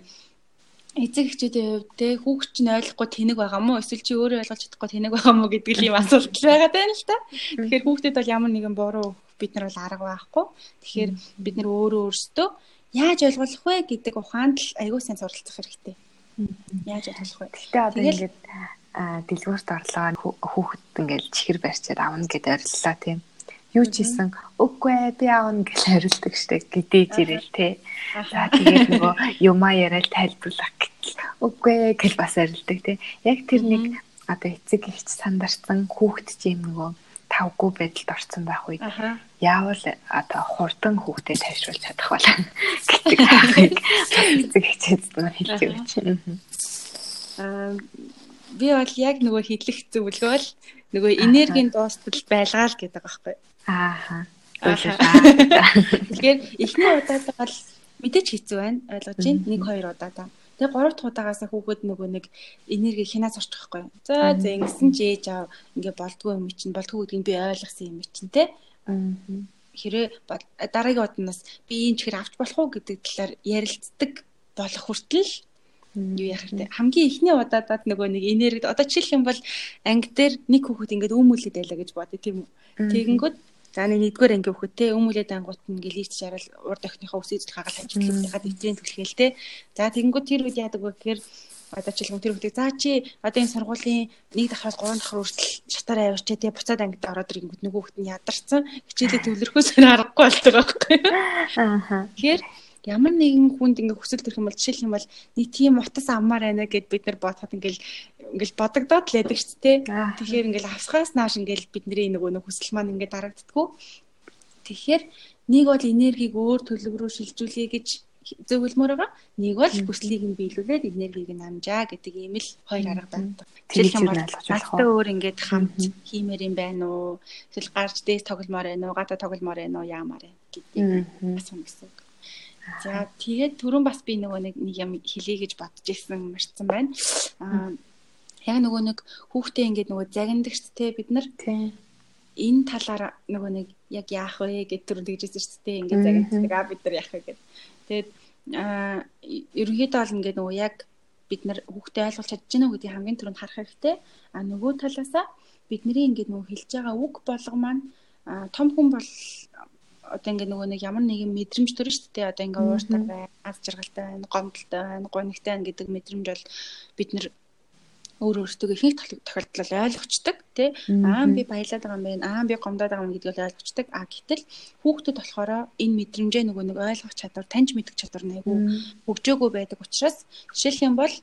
эцэг эхчүүдийн хувьд те хүүхд чинь ойлгохгүй тэнэг байгаа мó эсвэл чи өөрөө ойлгож чадахгүй тэнэг байгаа мó гэдэг л юм асуулт байгаа даа л та. Тэгэхээр хүүхдэд бол ямар нэгэн буруу бид нар бол арга байхгүй. Тэгэхээр бид нар өөрөө өөрсдөө яаж ойлгох вэ гэдэг ухаанд л аягүй сайн суралцах хэрэгтэй. Яаж ойлгох вэ? Гэтэ одоо ингээд дэлгүүрт орлоо хүүхэд ингээд чихэр барьчаад авна гэд ориллоо тийм. Юу ч хийсэн үгүй би аавна гэж хариулдаг штэ гэдээж ирэл те. За тэгээд нөгөө юмаа яриад тайлбарлах гэтэл үгүй гэж бас арилдаг те. Яг тэр нэг одоо эцэг ихч сандарсан хүүхэд чинь нөгөө тавгүй байдалд орсон байх үед яавал одоо хурдан хүүхдэд тайвшруулж чадах бол гэдэг хаахыг эцэг хичээд нь хэлж өгч. Аа би бол яг нөгөө хэлэх зөвлөгөөл нөгөө энергийн дуустал байлгаал гэдэг байхгүй. Ааха. Тэгэхээр эхний удаад бол мэдээж хэцүү байна. Ойлгож байна. 1 2 удаа. Тэгээ гурав дахь удаагаас хүүхэд нөгөө нэг энерги хянаас орчих байхгүй. За за ингэсэн ч ээж аав ингээ болдгоо юм чинь болдгоо гэдгийг би ойлгосон юм чинь те. Хэрэг дараагийн удаас би энэ чихэр авч болох уу гэдэг талаар ярилцдаг болох хүртэл юу яах вэ? Хамгийн эхний удаадад нөгөө нэг энерги одоо жишээлх юм бол анги дээр нэг хүүхэд ингээд үүмүүлээд байлаа гэж бодъё тийм үү. Тэгэнгүүт За нэг нэгдүгээр анги хүүхэд те өмүүлээд ангууд нь ингээл ийч шарал урд охиныхоо үс эзэл хагаал ажиллахад эдрийн төлхөөл те. За тэгэнгүүт тэр үед яадаг вэ гэхээр одоо ч тэр хүүхдийг за чи одоо энэ сургуулийн нэг дахраас гурван дахар хүртэл шатаар авирчээ те буцаад ангид ороод ирэнгүүт нөгөө хүүхэд нь ядарсан хичээлээ төвлөрөхөөс *laughs* аргагүй болдог байхгүй. Ааха. Тэгэхээр ямар нэгэн хүнд ингээ хүсэл төрөх юм бол жишээлх юм бол нэг тийм утас аммаар байна гэд бид нар бодоход ингээл ингээл бодогдоод л байдаг шүү дээ. Тэгэхээр ингээл авсгаас нааш ингээл бидний нөгөө нэг хүсэл маань ингээ дарагддггүй. Тэгэхээр нэг бол энергийг өөр төлөв рүү шилжүүлэе гэж зөвлөмөр байгаа. Нэг бол хүслийг нь биелүүлээд энергийг нь амжаа гэдэг ийм л хоёр арга байна. Жишээлх юм бол алтай өөр ингээд хамт хиймээр юм байна уу? Эсвэл гарч дээс тогломоор байна уу? Гадаа тогломоор байна уу? Яамаар байна гэдэг асуух гэсэн. За тэгээд түрүүн бас би нөгөө нэг юм хэлье гэж бодож ирсэн марцсан байна. Аа яг нөгөө нэг хүүхдээ ингээд нөгөө загиндагч те бид нар энэ талаар нөгөө нэг яг яах вэ гэж түр дэгжсэн шүү дээ. Ингээд загинцдаг аа бид нар яах вэ гэдэг. Тэгээд аа ерөнхийдөө бол ингээд нөгөө яг бид нар хүүхдээ ойлгуулж чадж уу гэдгийг хамгийн түрүүнд харах хэрэгтэй. А нөгөө талаасаа бидний ингээд нөгөө хэлж байгаа үг болго маань том хүн бол одоо ингээ нөгөө нэг ямар нэгэн мэдрэмж төрн шүү дээ. Одоо ингээ ууртай байна, аз жаргалтай байна, гомдолтой байна, гонигтай байна гэдэг мэдрэмж бол бид нэр өөр өөртөө ихэнх тохиолдолд ойлгочдөг тий. Аа би баялаад байгаа юм байна аа би гомдоод байгаа юм гэдгийг ойлгочдөг а гэтэл хүүхдэд болохоор энэ мэдрэмжээ нөгөө нэг ойлгох чадвар таньж мэдэх чадвар найгуу хөгжөөгөө байдаг учраас жишээлх юм бол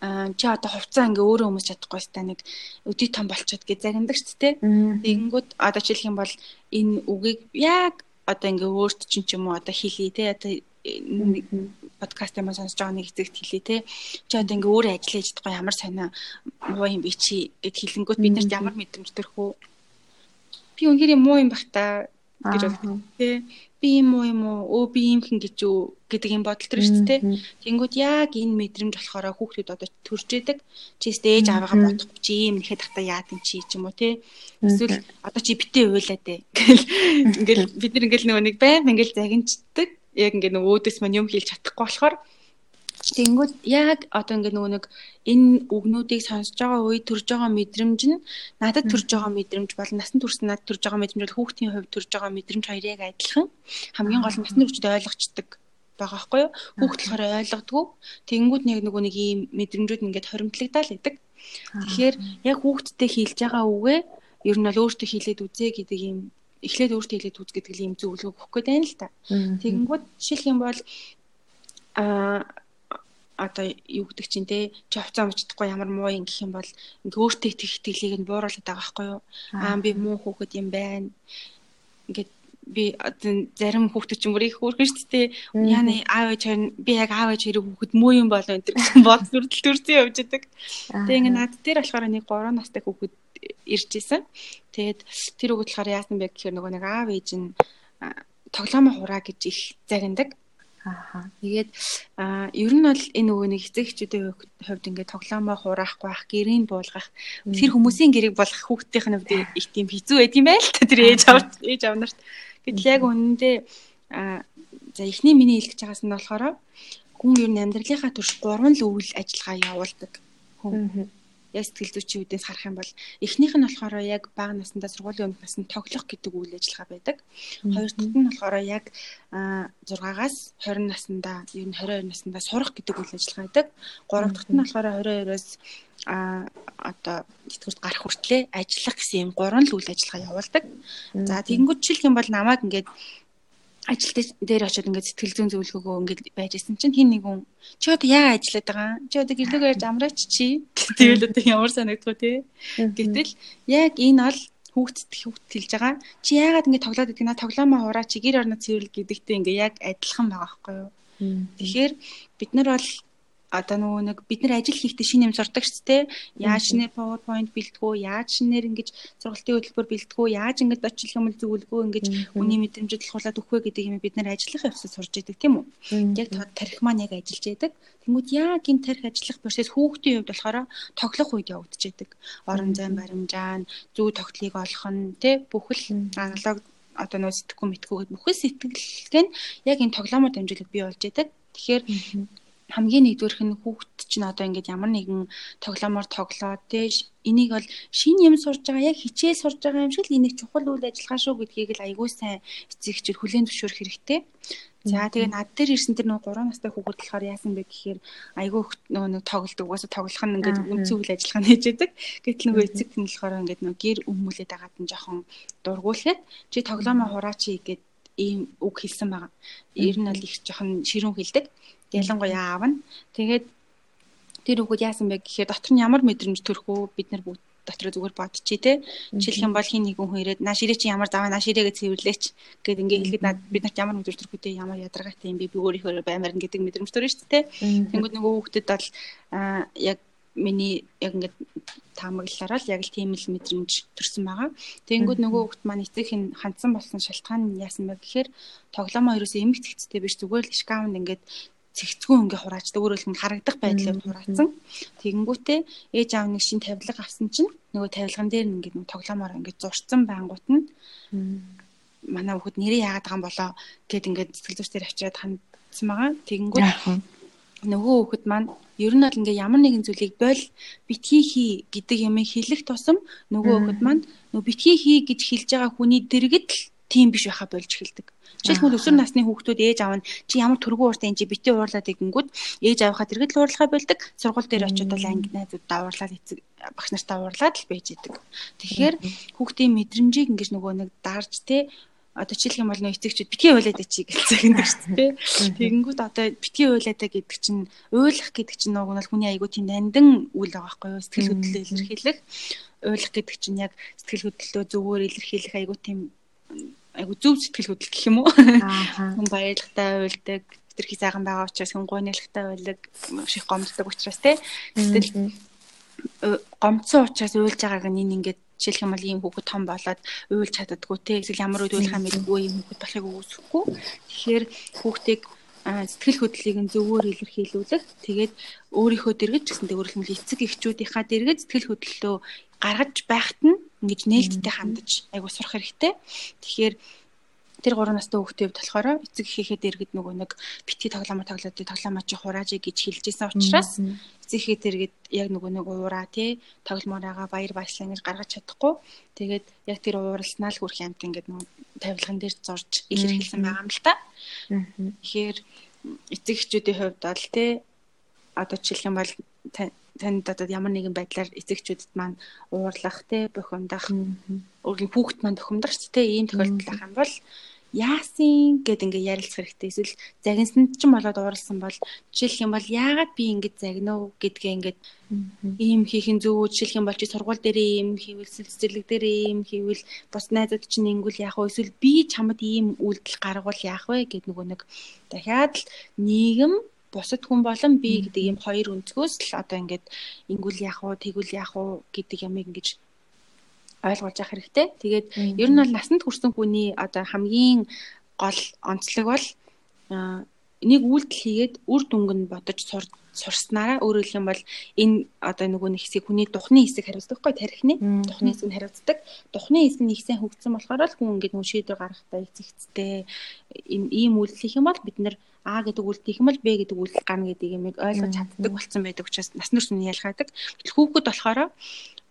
чи одоо хувцас ингээ өөрөө өмс чадахгүй ста нэг өдий том болчиход гэж загиндаг ч тий тэгэнгүүт одоо жишээлх юм бол энэ үгийг яг одоо ингээ өөрт чинь ч юм уу одоо хэлий тий одоо подкаст юм сонсож байгаа нэг эцэгт хэлээ те. Чи одоо ингээ өөрөө ажиллаж чадахгүй ямар сонио муу юм би чи гэд хэлэнгүүт бид нарт ямар мэдрэмж төрөх үү? Би үнэхээр муу юм бах та гэж боддог те. Би юм уу юм уу? Өө би юм хэн гэж юу гэдэг юм бодол төр шүү дээ. Тэнгүүд яг энэ мэдрэмж болохоор хүүхдүүд одоо төрж идэг. Чи стейж аваагаа бодохгүй чи юм нэхэд тахта яад юм чи ч юм уу те. Эсвэл одоо чи битээ уйлаад те. Ингээл бид нар ингээл нөгөө нэг байн ингээл загинчдаг яг ингээ нөгөө өөдөөс мань юм хэлж чадахгүй болохоор Тэнгүүд яг одоо ингээ нөгөө нэг энэ үгнүүдийг сонсож байгаа үе төрж байгаа мэдрэмж нь надад төрж байгаа мэдрэмж бол насан турш надад төрж байгаа мэдрэмж бол хүүхдийн хувьд төрж байгаа мэдрэмж хоёрыг адилхан хамгийн гол нь насны хүчтэй ойлгочдөг байгаа байхгүй юу? Хүүхд болохоор ойлгодгүй тэнгүүд нэг нөгөө нэг ийм мэдрэмжүүд ингээд хоримтлагдал идэг тэгэхээр яг хүүхдтэй хэлж байгаа үгээ ер нь бол өөртөө хэлээд үзээ гэдэг ийм эхлээд өөртөө хэлээд үз гэдэг ийм зөвлөгөө өгөх гээд байна л та. Тэгэнгүүт жишээлх юм бол а одоо юу гэдэг чинь те чи хувцас амждахгүй ямар муу юм гэх юм бол ингээ өөртөө их итгэлийг нь бууруулад байгаа байхгүй юу? Аа. Би муу хүүхэд юм байна. Ингээд би зарим хүүхдүүд ч уу их хөөрхөн шүү дээ яна аав ээж хоёр би яг аав ээж хоёрын хүүхэд муу юм болоо энэ бод зүрдэл төрсөн явж идэг. Тэгээ ингээ над дээр болохоор нэг 3 настай хүүхэд ирж исэн. Тэгээд тэр үг болохоор яасан бэ гэхээр нөгөө нэг аав ээж нь тоглоомоо хураа гэж их загиндаг. Аа. Тэгээд а ер нь бол энэ нөгөө нэг эцэг эхчүүдийн хувьд ингээд тоглоомоо хураахгүй ах, гэрийн буулгах, тэр хүмүүсийн гэрийг болгох хүүхдийн хувьд их тийм хэцүү байт юм байл та тэр ээж авч ээж авнарт. Гэтэл яг үнэндээ а за эхний миний хэлж байгаас нь болохоор хүн ер нь амьдралынхаа турш гурван л үйл ажиллагаа явуулдаг. Хүн яг сэтгэл зүйчийн үдээс харах юм бол эхнийх нь болохоор яг бага насндаа сургуулийн өмнөх наснд тоглох гэдэг үйл ажиллагаа байдаг. Хоёр дахь нь болохоор яг 6-аас 20 наснда ер нь 22 наснда сурах гэдэг үйл ажиллагаа байдаг. Гурав дахь нь болохоор 22-оос а одоо тэтгэврт гарах хүртлээр ажиллах гэсэн юм гурван л үйл ажиллагаа явуулдаг. За тэгэнгүүт жишээлх юм бол намайг ингээд ажил дээр очиод ингээд сэтгэл зүйн зөвлөгөөгөө ингээд байж исэн чинь хин нэг хүн чи одоо яа ажиллаад байгаа? Чи одоо гэрлүүгээр ярьж амраач чи? *laughs* Тэгэл одоо ямар санагдах вэ гэтэл яг энэ бол хүүхдэд хүүхд хэлж байгаа. Чи яагаад ингээд тоглоод байдаг наа тоглоомоо хураа чи гэр орноо цэвэрлэг гэдэгтэй ингээд яг адилхан байгаа байхгүй юу? Тэгэхээр бид нар бол одоо нөгөө нэг бид нар ажил хийхдээ шинэ юм сурдаг шүү дээ. Яаж шинэ PowerPoint бэлтгэв, яаж шинээр ингэж сургалтын хөтөлбөр бэлтгэв, яаж ингэж очих юм зөвлөгөө ингэж үний мэдрэмжид тулгуулад өгөх вэ гэдэг юм бид нар ажиллах явцад сурж идэг тийм үү? Яг тарих маань яг ажиллаж идэг. Тэнгүүд яг энэ тарих ажиллах процесс хүүхдийн хувьд болохоор тоглох үед явагдаж идэг. Орон зайн баримжаа, зүү тогтлыг олох нь тий бүхэл аналог одоо нөө сэтгэхгүй мэтгүү гэдэг бүхэл сэтгэлгээ нь яг энэ тоглоомоор дамжуулаад бий болж идэг. Тэгэхээр хамгийн нэгдүгээрх нь хүүхэд чинь одоо ингээд ямар нэгэн тоглоомоор тоглоод тий энийг бол шин юм сурж байгаа яг хичээл сурж байгаа юм шиг л энийг чухал үйл ажиллагаа шүү гэдгийг л айгүй сайн эцэгчээр хүлээн зөвшөөрөх хэрэгтэй. За тэгээ над дээр ирсэн тэр нөгөө 3 настай хүүхэд болохоор яасан бэ гэхээр айгүй нөгөө нэг тоглолдог угаасаа тоглох нь ингээд үнцэн үйл ажиллагаа нээжэдэг. Гэтэл нөгөө эцэг нь болохоор ингээд нөгөө гэр өмүүлээд агаад нь жоохон дургуулад чи тоглоомоо хураач гэгээд ийм үг хэлсэн байгаа. Ер нь аль их жоохон ширүүн хэлдэг ялангуяа аав нь. Тэгээд тэр хүүхэд яасан бэ гэхээр дотор нь ямар мэдрэмж төрөх үү бид нар бүгд дотроо зүгээр бодчих тий. Жишээлх юм бол хин нэгэн хүн ирээд наа ширээ чи ямар заваа наа ширээгээ цэвэрлээч гэдэг ингээ хэлэхэд над бид нарт ямар мэдрэмж төрөх үү ямар ядаргаатай юм би би өөрийнхөө баймаар гэдэг мэдрэмж төрнө шүү дээ. Тэнгүүд нөгөө хүүхдэд бол яг миний яг ингээд таамаглалаараа л яг л тийм л мэдрэмж төрсэн байгаа. Тэгэнгүүт нөгөө хүүхд маань эцэг хин хандсан болсон шалтгаан нь яасан бэ гэхээр тоглоомоо ерөөсөө эмгэгцтэй биш зүгээр л шкаунд ингээд цэгцгүй ингээ хураачдаг. Өөрөөр хэлбэл харагдах байдлаар хураацсан. Тэгэнгүүтээ ээж аав нэг шин тавилга авсан чинь нөгөө тавилган дээр ингээд нэг тоглоомоор ингээд зурцсан байнгут нь манай хүүхэд нэрээ яагаад байгаа юм болоо гэд ингээд сэтгэл зүйч дээр авчираад хандсан байгаа. Тэгэнгүүт нөгөө хүүхэд маань ер нь бол ингээ ямар нэгэн зүйлийг бойл битгий хий гэдэг ямыг хэлэх тусам нөгөө хүүхэд маань нөгөө битгий хий гэж хэлж байгаа хүний дэргэд л тийм биш байхаа болж эхэлдэг. Жишээлбэл өсвөр насны хүүхдүүд ээж аав нь чи ямар төргөө ууртай энэ чи битээ уурлаад игэнгүүт ээж аавынхаа дэргэд л уурлахаа болдог. Сургууль дээр очиод бол анги найзуудаа уурлаад эцэг багш нартаа уурлаад л байж идэг. Тэгэхээр хүүхдийн мэдрэмжийг ингэж нөгөө нэг дарж те одоо жишээлх юм бол нөө эцэгчүүд битгий уйлаад чи гэлцээгэнд шүү дээ. Тэгэнгүүт одоо битгий уйлаад гэдэг чинь уйлах гэдэг чинь нөгөө нь хүний айгуу тийм нандин үйл байгаа байхгүй юу? Сэтгэл хөдлөлөө илэрхийлэх. Уйлах гэдэг чинь яг сэтгэл хөдлөлөө зөвөр илэрхийлэх айгуу тийм айгу зөв сэтгэл хөдлөл гэх юм уу. Хүн баярлагтай уйлдаг, тэрхий сайхан байгаа учраас хүн гойногтай уйлдаг, ших гомддог учраас те. Гэтэл гомцсон учраас уйлж байгааг нь ингээд жишээлх юм бол ийм хүүхэд том болоод уйлж чаддаггүй те. Эсвэл ямар үед уйлахаа мэдгүй ийм хүүхэд болохыг үүсэхгүй. Тэгэхээр хүүхдийг сэтгэл хөдлөлийг нь зөвөр илэрхийлүүлэх. Тэгээд өөрийнхөө дэргэд ч гэсэн өөрөлдмөл эцэг эхчүүдийнхаа дэргэд сэтгэл хөдлөлөө гаргаж байхад нь ингэж нээлттэй хандаж айгуу сурах хэрэгтэй. Тэгэхээр тэр 3 настай хүүхдийн хувьд болохоор эцэг эхийнхээ дэргэд нөгөө нэг битгий тоглоомоо тоглоод тоглоомоо чи хурааж гэж хэлжсэн учраас эцэг эхээ дэргэд яг нөгөө нэг уураа тий тоглоомоороо баяр баясгалан гэж гаргаж чадахгүй тэгээд яг тэр ууралснаа л хүрх юмт ингээд нөгөө тавилган дээр зорж илэрхийлсэн байгаа юм л та. Тэгэхээр эцэг эхчүүдийн хувьд бол тий одоо жишээлх юм бол танд одоо ямар нэгэн байдлаар эцэгчүүдэд маань уурлах те бухимдах өөрийн хүүхэд маань бухимдах ч те ийм тохиолдол ах юм бол яасын гэд ингээ ярилцах хэрэгтэй. Эсвэл загинсанд ч юм болоод ууралсан бол жишээлх юм бол яагаад би ингэж загнав гэдгээ ингээд ийм хийх нь зөв. Жишээлх юм бол чи сургууль дээр ийм хийвэл цэцэрлэг дээр ийм хийвэл бус найзууд чинь ингүүл яах вэ? Эсвэл би чамд ийм үйлдэл гаргавал яах вэ? гэд нөгөө нэг дахиад л нийгэм бусад хүн болон би гэдэг ийм хоёр өнцгөөс л одоо ингээд ингүүл яах вэ? Тэгвэл яах вэ гэдэг ямыг ингэж ойлгуулж авах хэрэгтэй. Тэгээд ер нь бол насанд хүрсэн хүний одоо хамгийн гол онцлог бол нэг үйлдэл хийгээд үр дүнг нь бодож сурснараа өөрөөр хэлэх юм бол энэ одоо нөгөө нэг хэсэг хүний духны хэсэг хариуцдаг хгүй тарихны духны хэсэг нь хариуцдаг. Духны хэсэг нь их сайн хөгжсөн болохоор л хүн ингээд нөгөө шийдвэр гаргахтаа эцэгцтэй ийм үйлдэл хийх юм бол бид нэр А гэдэг үйлдэл хийх юм бол Б гэдэг үйлдэл гарна гэдэг юмыг ойлгож чаддаг болсон байдаг учраас нас нурсны ялгаадаг. Хүүхэд болохоор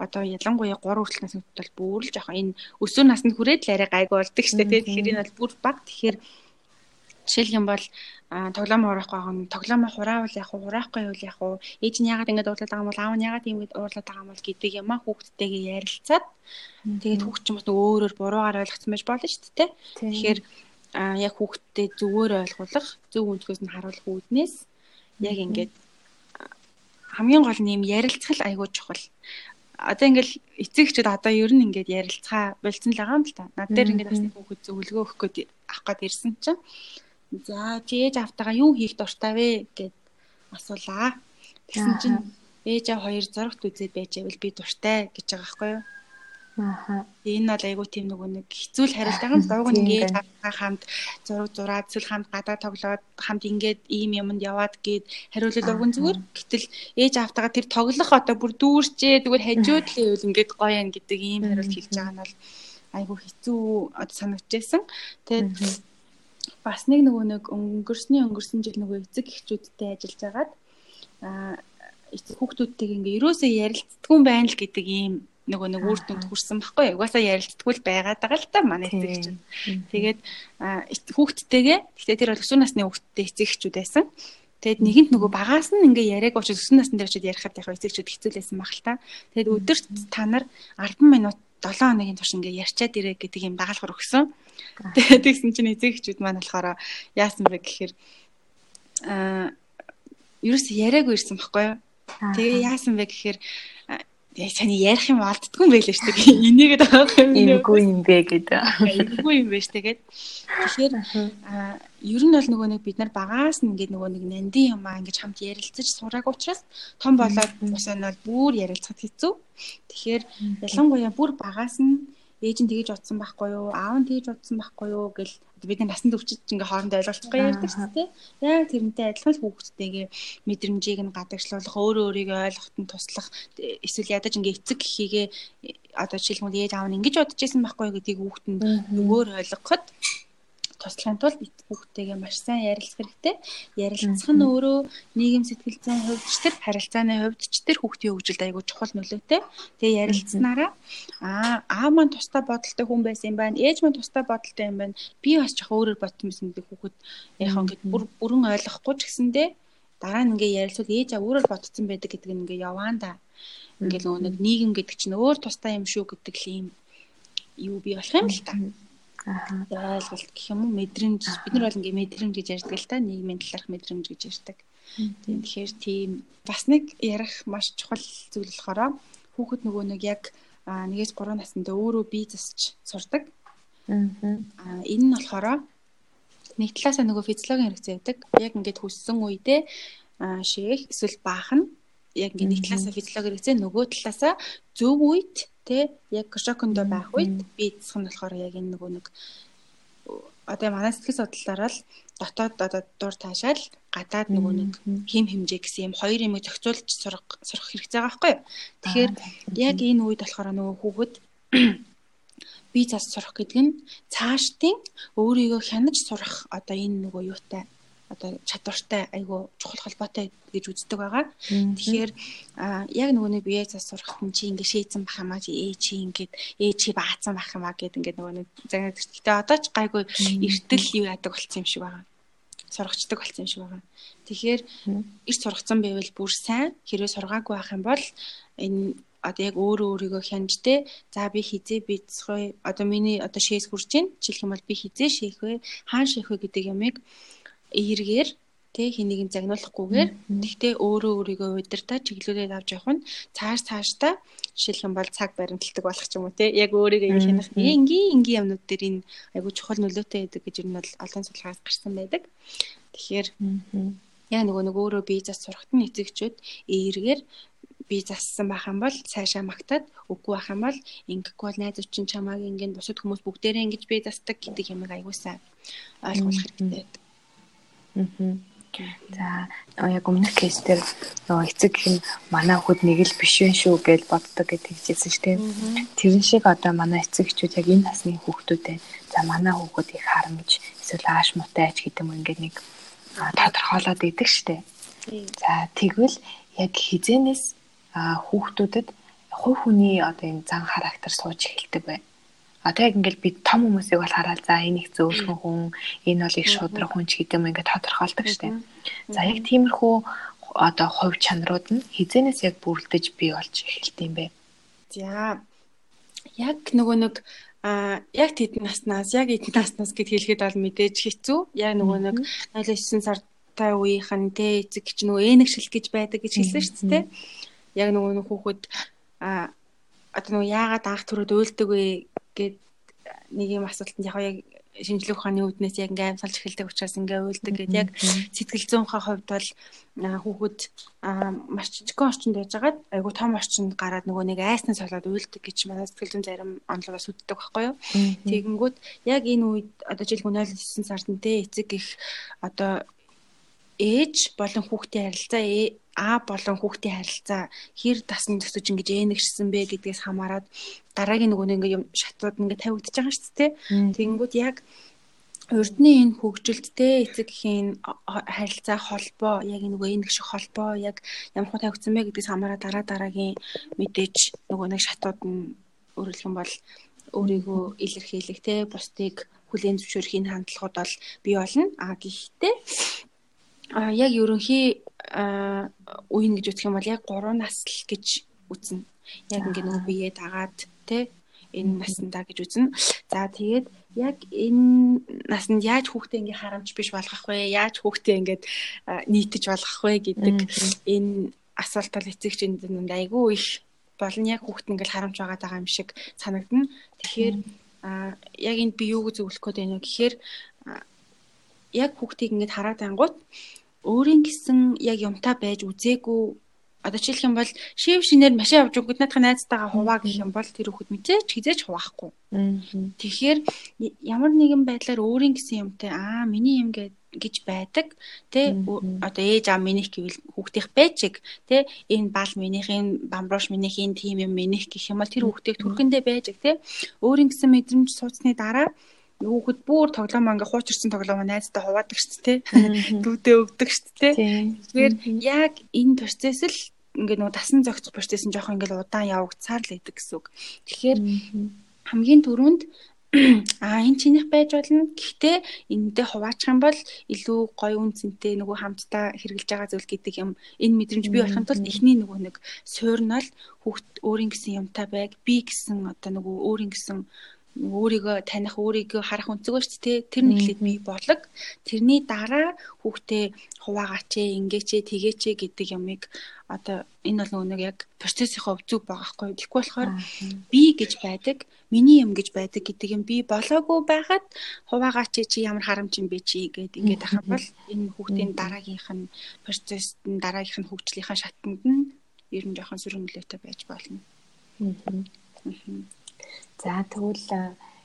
одоо ялангуяа 3 хүртэл насны бол бүр л жоохон энэ өсвөр наснд хүрээд л арай гайг болдог шүү дээ. Тэгэхээр энэ бол бүр баг. Тэгэхээр жишээлх юм бол тоглоом хураахгүй байгаа нь тоглоом хураавал яг уу хураахгүй юу яг уу ээж нь яагаад ингэж уурлаад байгаа юм бол аав нь яагаад ингэж уурлаад байгаа юм бол гэдэг юм а хүүхдтэйгээ ярилцаад. Тэгээд хүүхд ч юм уу өөрөөр буруугаар ойлгоцсон байж болно шүү дээ. Тэгэхээр яг хүүхдтэй зөвөр ойлгуулах, зөв өнцгөөс нь харуулах үүднээс яг ингээд хамгийн гол нь юм ярилцах айгуу чухал. Одоо ингээл эцэгчүүд одоо ер нь ингээд ярилцгаа болцсон л байгаа юм л та. Над дээр ингээд насны хүүхэд зөвлөгөө өгөх гээд авах гээд ирсэн чинь за чи ээж автагаа юу хийх дуртай вэ гэд асуулаа. Тэгсэн чинь ээж аа хоёр зурагт үзээд байж байвал би дуртай гэж байгаа байхгүй юу? Аа. Энэ бол айгүй тийм нэг хэцүүл хариулт байгаа юм. Дууг нэг ээж аваа хамт зураг зураад эсвэл хамт гадаа тоглоод хамт ингээд ийм юмд яваад гээд хариулал урган зүгээр. Гэтэл ээж автагаа тэр тоглох одоо бүр дүүрчээ зүгээр хажууд л ивэл ингээд гоё юм гэдэг ийм хариулт хэлж байгаа нь бол айгүй хэцүү одоо санагдчихсан. Тэгээд бас нэг нөгөө нэг өнгөрсний өнгөрсөн жил нөгөө эцэг эхчүүдтэй ажиллаж агаад аа эцэг хүүхдүүдтэйг ингээ ерөөсөө ярилцдаггүй байна л гэдэг ийм нөгөө нэг үр дүнд хүрсэн баггүй. Угаасаа ярилцдаггүй л байгаад байгаа л та манай эцэгч. Тэгээд хүүхдтэйгээ гэхдээ тэр бол өсвөр насны хүүхдтэй эцэгчүүд байсан. Тэгэд нэгэнт нөгөө багаас нь ингээ яриаг очиж өсвөр насны дээр очиж ярихад яг эцэгчүүд хэцүүлсэн баг л та. Тэгэд өдөрт та нар 10 минут 7 хоногийн турш ингээ ярьчаад ирээ гэдэг юм дагалгавар өгсөн. Тэгээд тэгсэн чинь эцэгчүүд маань болохоор яасан бэ гэхээр аа ерөөс яриаггүй ирсэн баггүй юу? Тэгээ яасан бэ гэхээр Тэгээ саний ярих юм олддгүй юм байлээ шүү дээ. Энийгээд байгаа юм. Имгүй юм бэ гэдэг. Имгүй юм байна шүү тэгээд. Тэгэхээр ер нь бол нөгөө нэг бид нар багаас нь ингээд нөгөө нэг нандин юм аа ингэж хамт ярилцаж сурааг учраас том болоод босоо нь бол бүр ярилцахад хэцүү. Тэгэхээр ялангуяа бүр багаас нь ээж нь тэгэж бодсон байхгүй юу? Аав нь тэгэж бодсон байхгүй юу гэл бид нар насанд өвчөж ингээ хоорондоо ойлголцохгүй ярьдаг шүү дээ. Яг тэрнтэй адилхан л хүүхдтэйгээ мэдрэмжийг нь гадагшлуулах, өөрөө өөрийгөө ойлгоход нь туслах, эсвэл ядаж ингээ эцэг гэхийгээ одоо жишээлбэл ээж аав нь ингэж бодож исэн байхгүй юу гэдгийг хүүхд нь өгөөр ойлгоход туслахын тулд хүүхдтэйгээ маш сайн ярилцах хэрэгтэй. Ярилцах нь өөрөө нийгэм сэтгэл зүйн хувьд ч тэр харилцааны хувьд ч тэр хүүхдийн хөгжилд айгүй чухал нөлөөтэй. Тэгээ ярилцсанараа аа аав маань тустай бодолтой хүн байсан юм байна. Ээж маань тустай бодолтой юм байна. Би бас жоо өөрөөр бодсон байсан гэдэг хүүхэд яг ингээд бүрэн ойлгохгүй ч гэсэндээ дараа нь ингээ ярилцвал ээж аа өөрөөр бодсон байдаг гэдэг нь ингээ яваан да. Ингээл нөгөө нэг нийгэм гэдэг чинь өөр тустай юм шүү гэдэг л юм юу би болох юм л та ойлголт гэх юм уу? Мэдрэмж. Бид нар бол ингээ мэдрэмж гэж ярьдаг л та. Нийгмийн талаарх мэдрэмж гэж ярьдаг. Тийм тэгэхээр тийм. Бас нэг ярих маш чухал зүйл болохоор хүүхэд нөгөө нэг яг нэгээс 3 наснда өөрөө бие засч сурдаг. Аа энэ нь болохоор нэг талаасаа нөгөө физиологийн хэрэгцээ байдаг. Яг ингээд хүссэн үедээ шээх эсвэл баах нь яг ингээд нэг талаасаа физиологийн хэрэгцээ нөгөө талаасаа зөв үед те яг шокондо байх үед би эцсэх нь болохоор яг энэ нөгөө нэг одоо манай сэтгэл судлалаараа л дотоод одоо дур таашаал гадаад нөгөө нэг хим хэмжээ гэсэн юм хоёр юмыг зохицуулж сурах сурах хэрэгцээ байгаа байхгүй юу. Тэгэхээр яг энэ үед болохоор нөгөө хүүхэд *clears throat* би зас сурах гэдэг нь цаашдын өөрийгөө хянаж сурах одоо энэ нөгөө юутай одоо чадвартай айгу чухал холбоотой гэж үздэг байгаа. Тэгэхээр яг нөгөө нэг бие зас сурах нь чи ингэ шийдсэн бах юмаа чи ээ чи ингээд ээ чи баацсан бах юмаа гэдэг ингээд нөгөө нэг загнаад гэхдээ одоо ч гайгүй эртэл юу яадаг болсон юм шиг байгаа. Сургачдаг болсон юм шиг байгаа. Тэгэхээр эрт сургацсан байвал бүр сайн. Хэрвээ сургаагүй байх юм бол энэ одоо яг өөрөө өөрийгөө хянж тэ за би хизээ бицхөө одоо миний одоо шээс хүрч чинь жишээлх юм бол би хизээ шээх вэ хаан шээх вэ гэдэг ямыг эергээр тэ хэнийг нь загнуулахгүйгээр тэгтээ өөрөө өөрийгөө удирдах чиглүүлээд авч явах нь цааш цаашдаа жишээлх юм бол цаг баримталдаг болох ч юм уу те яг өөрийгөө ингэ хянах. Энгийн энгийн юмнууд дээр энэ айгу чухал нөлөөтэй байдаг гэж ер нь бол олон судалгаас гарсан байдаг. Тэгэхээр яг нөгөө нэг өөрөө бие зас сурахт нь эцэгчүүд эергээр би зассан байх юм бол цаашаа магтаад үгүй байх юм бол ингэхгүй бол найз чинь чамааг ингэн бусад хүмүүс бүгдээрээ ингэж бие засдаг гэдэг юмыг аягуулсан ойлгох хэрэгтэй. Байдаг. За яг өмнөх кейс дээр нөгөө эцэг гэх нь манай хүүхэд нэг л биш вэ шүү гэж боддог гэж хэлсэн шүү дээ. Тэрэн шиг одоо манай эцэгчүүд яг энэ насны хүүхдүүдэд за манай хүүхэд их харамж эсвэл ааш мутайч гэдэг юм ингээд нэг тодорхойлоод идэг шүү дээ. За тэгвэл яг хизэнээс хүүхдүүдэд хувь хүний одоо энэ зан характер сууж эхэлдэг бай. Одоо яг ингээл би том хүмүүсийг бол хараад за энэ их зөөлхөн хүн, энэ бол их шудраг хүн ч гэдэг юм ингээд тодорхойлдог штеп. За яг тиймэрхүү одоо хувь чанарууд нь хизэнээс яг бүрлдэж бий болж эхэлт юм бэ. За яг нөгөө нэг а яг тэдэн наснаас яг эдэн наснаас гэд хэлэхэд бол мэдээж хэцүү. Яг нөгөө нэг 09 сартай үеийнхэн те эцэг гэж нөгөө энэгшил гэж байдаг гэж хэлсэн шүү дээ. Яг нөгөө хүүхэд а одоо нөгөө яагаад анх төрөд уйлдаг вэ гэд нэг юм асуултанд яг яг шинжлэх ухааны үүднээс яг ингээм салж эхэлдэг учраас ингээ уйлдаг гэд яг сэтгэл зүйн хувьд бол хүүхэд маш жижигхэн орчинд байжгаад айгу том орчинд гараад нөгөө нэг айсны солоод уйлдаг гэж манай сэтгэл зүйн зарим онлогоос үддэг байхгүй юу. Тэгэнгүүт яг энэ үед одоо жишээлбэл 09 сард нь те эцэг их одоо ээж болон хүүхдийн харилцаа А болон хүүхдийн харилцаа хэр дасан төсөж ингэж ээнэгшсэн бэ гэдгээс хамаарат дараагийн нөгөө нэг юм шатууд ингэ тавигдчихж байгаа шүү дээ. Тэгэнгүүт яг урдны энэ хөгжилттэй эцэг эхийн харилцаа холбоо яг нөгөө энэ гişх холбоо яг ямар хөө тавигдсан бэ гэдгээс хамаараа дараа дараагийн мэдээж нөгөө нэг шатууд нь өөрөлдөх юм бол өөрийгөө илэрхийлэх те бусдыг хүлээн зөвшөөрөхийн хандлагууд бол бий болно. А гэхдээ яг ерөнхий үеийн гэж үсэх юм бол яг 3 насл гэж үзнэ. Яг ингээ нөгөө биеэ дагаад тэ энэ насандаа гэж үзнэ. За тэгээд яг энэ насанд яаж хүүхдээ ингээ харамж биш болгох вэ? Яаж хүүхдээ ингээд нийтэж болгох вэ гэдэг энэ асуулт бол эцэгч энд айгүй их болно яг хүүхд ингээл харамж байгаа юм шиг санагдана. Тэгэхээр яг энд би юу гэж зөвлөх гээд байна вэ гэхээр яг хүүхдийг ингээд хараад ангууд өөрийн гэсэн яг юмтай байж үзээгүй. Одоо жишээлх юм бол шив шинээр машин авч өгөхөд наадах найзтайгаа хуваа гэх юм бол тэр хүүхэд мэдээж хизээж хуваахгүй. Тэгэхээр ямар нэгэн байдлаар өөрийн гэсэн юмтай аа миний юм гэж байдаг тэ одоо ээж аав минийх гэвэл хүүхдийнх байжиг тэ энэ бал минийх энэ бамбрууш минийх энэ тим юм минийх гэх юм бол тэр хүүхдийг түрхэндээ байжиг тэ. Өөрийн гэсэн мэдрэмж сууцны дараа хүүхэд бүр тоглоомоо ингээ хуучирсан тоглоомоо найзтай хуваадаг шүү дээ дүүдээ өгдөг шүү дээ тэгэхээр яг энэ процесс л ингээ нөгөө дасан зохицох процесс нь жоохон ингээ удаан явагдсаар л идэг гэсэн үг. Тэгэхээр хамгийн түрүүнд *clears throat* а энэ чинийх байж болно. Гэхдээ энэндээ хуваачих юм бол илүү гоё үнцэнтэй нөгөө хамтдаа хэрэгжилж байгаа зүйл гэдэг юм. Энэ мэдрэмж бий болохын тулд эхний нөгөө нэг суурнал хүүхд өөрийн гэсэн юмтай байг. Би гэсэн одоо нөгөө өөрийн гэсэн өөрийгөө таних өөрийгөө харах өнцөг шүү дээ тэр нэглээд би бодлог тэрний дараа хүүхдээ хуваагаач ээ ингээч ээ тэгээч ээ гэдэг ямыг одоо энэ бол нэг яг процессийнхоо өвцөг байгаа хгүй тэгэхгүй болохоор би гэж байдаг миний юм гэж байдаг гэдэг юм би болоогүй байхад хуваагаач чи ямар харамч юм бэ чи гэдэг ингээд ахын бол энэ хүүхдийн дараагийнх нь процесст нь дараагийнх нь хөгжлийнхаа шатанд нь ер нь жоохон сөрөг нөлөөтэй байж болно. За тэгвэл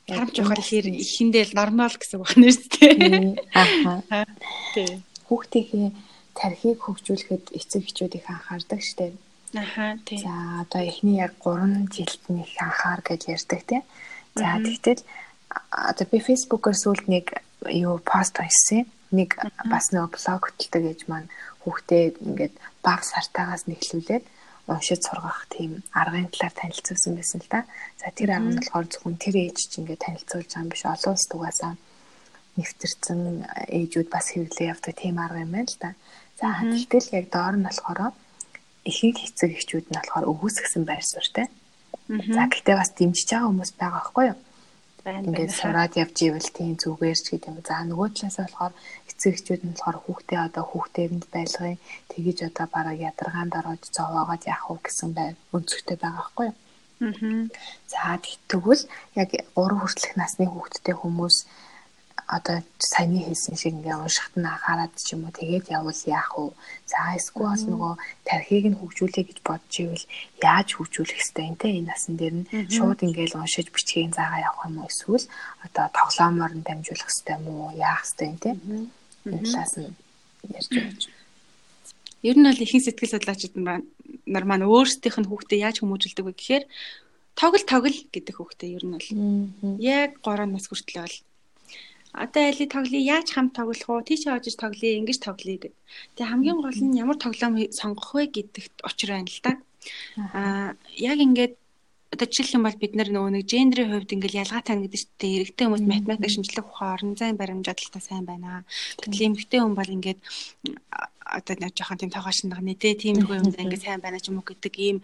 харамч явахаар хэр ихэндээ л нормал гэсэн үг байна шүү дээ. Ааха. Тий. Хүүхдийнхээ тархийг хөгжүүлэхэд эцэг эхчүүд их анхаардаг штеп. Аха тий. За одоо эхний яг 3 жилд нь их анхаар гэж ярьдаг тий. За тэгтэл одоо би фэйсбүүкээр сүүлд нэг юу пост хийсэн. Нэг бас нэг блог хөтэлдэг гэж маань хүүхдээ ингээд баг сартаагаас нэхлүүлээд уншиж сургах тийм аргын талаар танилцуулсан байсан л да. За тэр арга нь болохоор зөвхөн тэр ээж чинь ингээд танилцуулж байгаа юм биш олон улс тугаасаа нэвтэрсэн ээжүүд бас хэвлээ явдаг тийм арга юм байна л да. За гэтэл яг доор нь болохоор ихэнх эцэг эхчүүд нь болохоор өвөөсгсөн байр суурьтай. За гэхдээ бас дэмжиж байгаа хүмүүс байгаа байхгүй юу? Ингээд сураад явж ивэл тийм зүгээр ч гэдэг юм. За нөгөө талаас болохоор эцэг эхчүүд нь болохоор хүүхдээ одоо хүүхдээрэнд байлгын тэгэж одоо бараг ядаргаанд ороод зовоогоод яах вэ гэсэн байр өнцгтэй байгаа байхгүй юу? Аа. За тэгвэл яг 3 хүртэлх насны хүүхдтэй хүмүүс одоо саяны хэлсэн шиг ингээ уншихт нь анхаарад ч юм уу тэгээд явал яах вэ? За эсвэл нөгөө тархийг нь хөгжүүлэе гэж бодож ивэл яаж хөгжүүлэх юм те энэ насан дээр нь шууд ингээл уншиж бичгийг заагаа явах юм уу эсвэл одоо тоглоомоор нь дамжуулах ёстой юм уу? Яах юм те? Энэ талаас нь ярьж *laughs* байна. Ер нь бол ихэнх сэтгэл судлаачид нар маань өөрсдийнх нь хүүхдээ яаж хүмүүжүүлдэг вэ гэхээр тоглол тоглол гэдэг хүүхдээ ер нь бол яг 3 нас хүртэл бол одоо айлыг тоглоё яаж хамт тоглох уу тийш очиж тоглоё ингэж тоглоё гэдэг. Тэгээ хамгийн гол нь ямар тоглоом сонгох вэ гэдэгт очир байна л да. Аа яг ингээд одоо жишээлх юм бол бид нар нөгөө нэг гендрийн хувьд ингээл ялгаатай гэдэг чинь тэ эрэгтэй хүмүүс математик шинжлэх ухаан орон зайн баримж адилтай сайн байна. Гэтэл эмэгтэй хүн бол ингээд одоо нэг жоохон тийм тоогоошног нэ тиймэрхүү юм ингээд сайн байна ч юм уу гэдэг ийм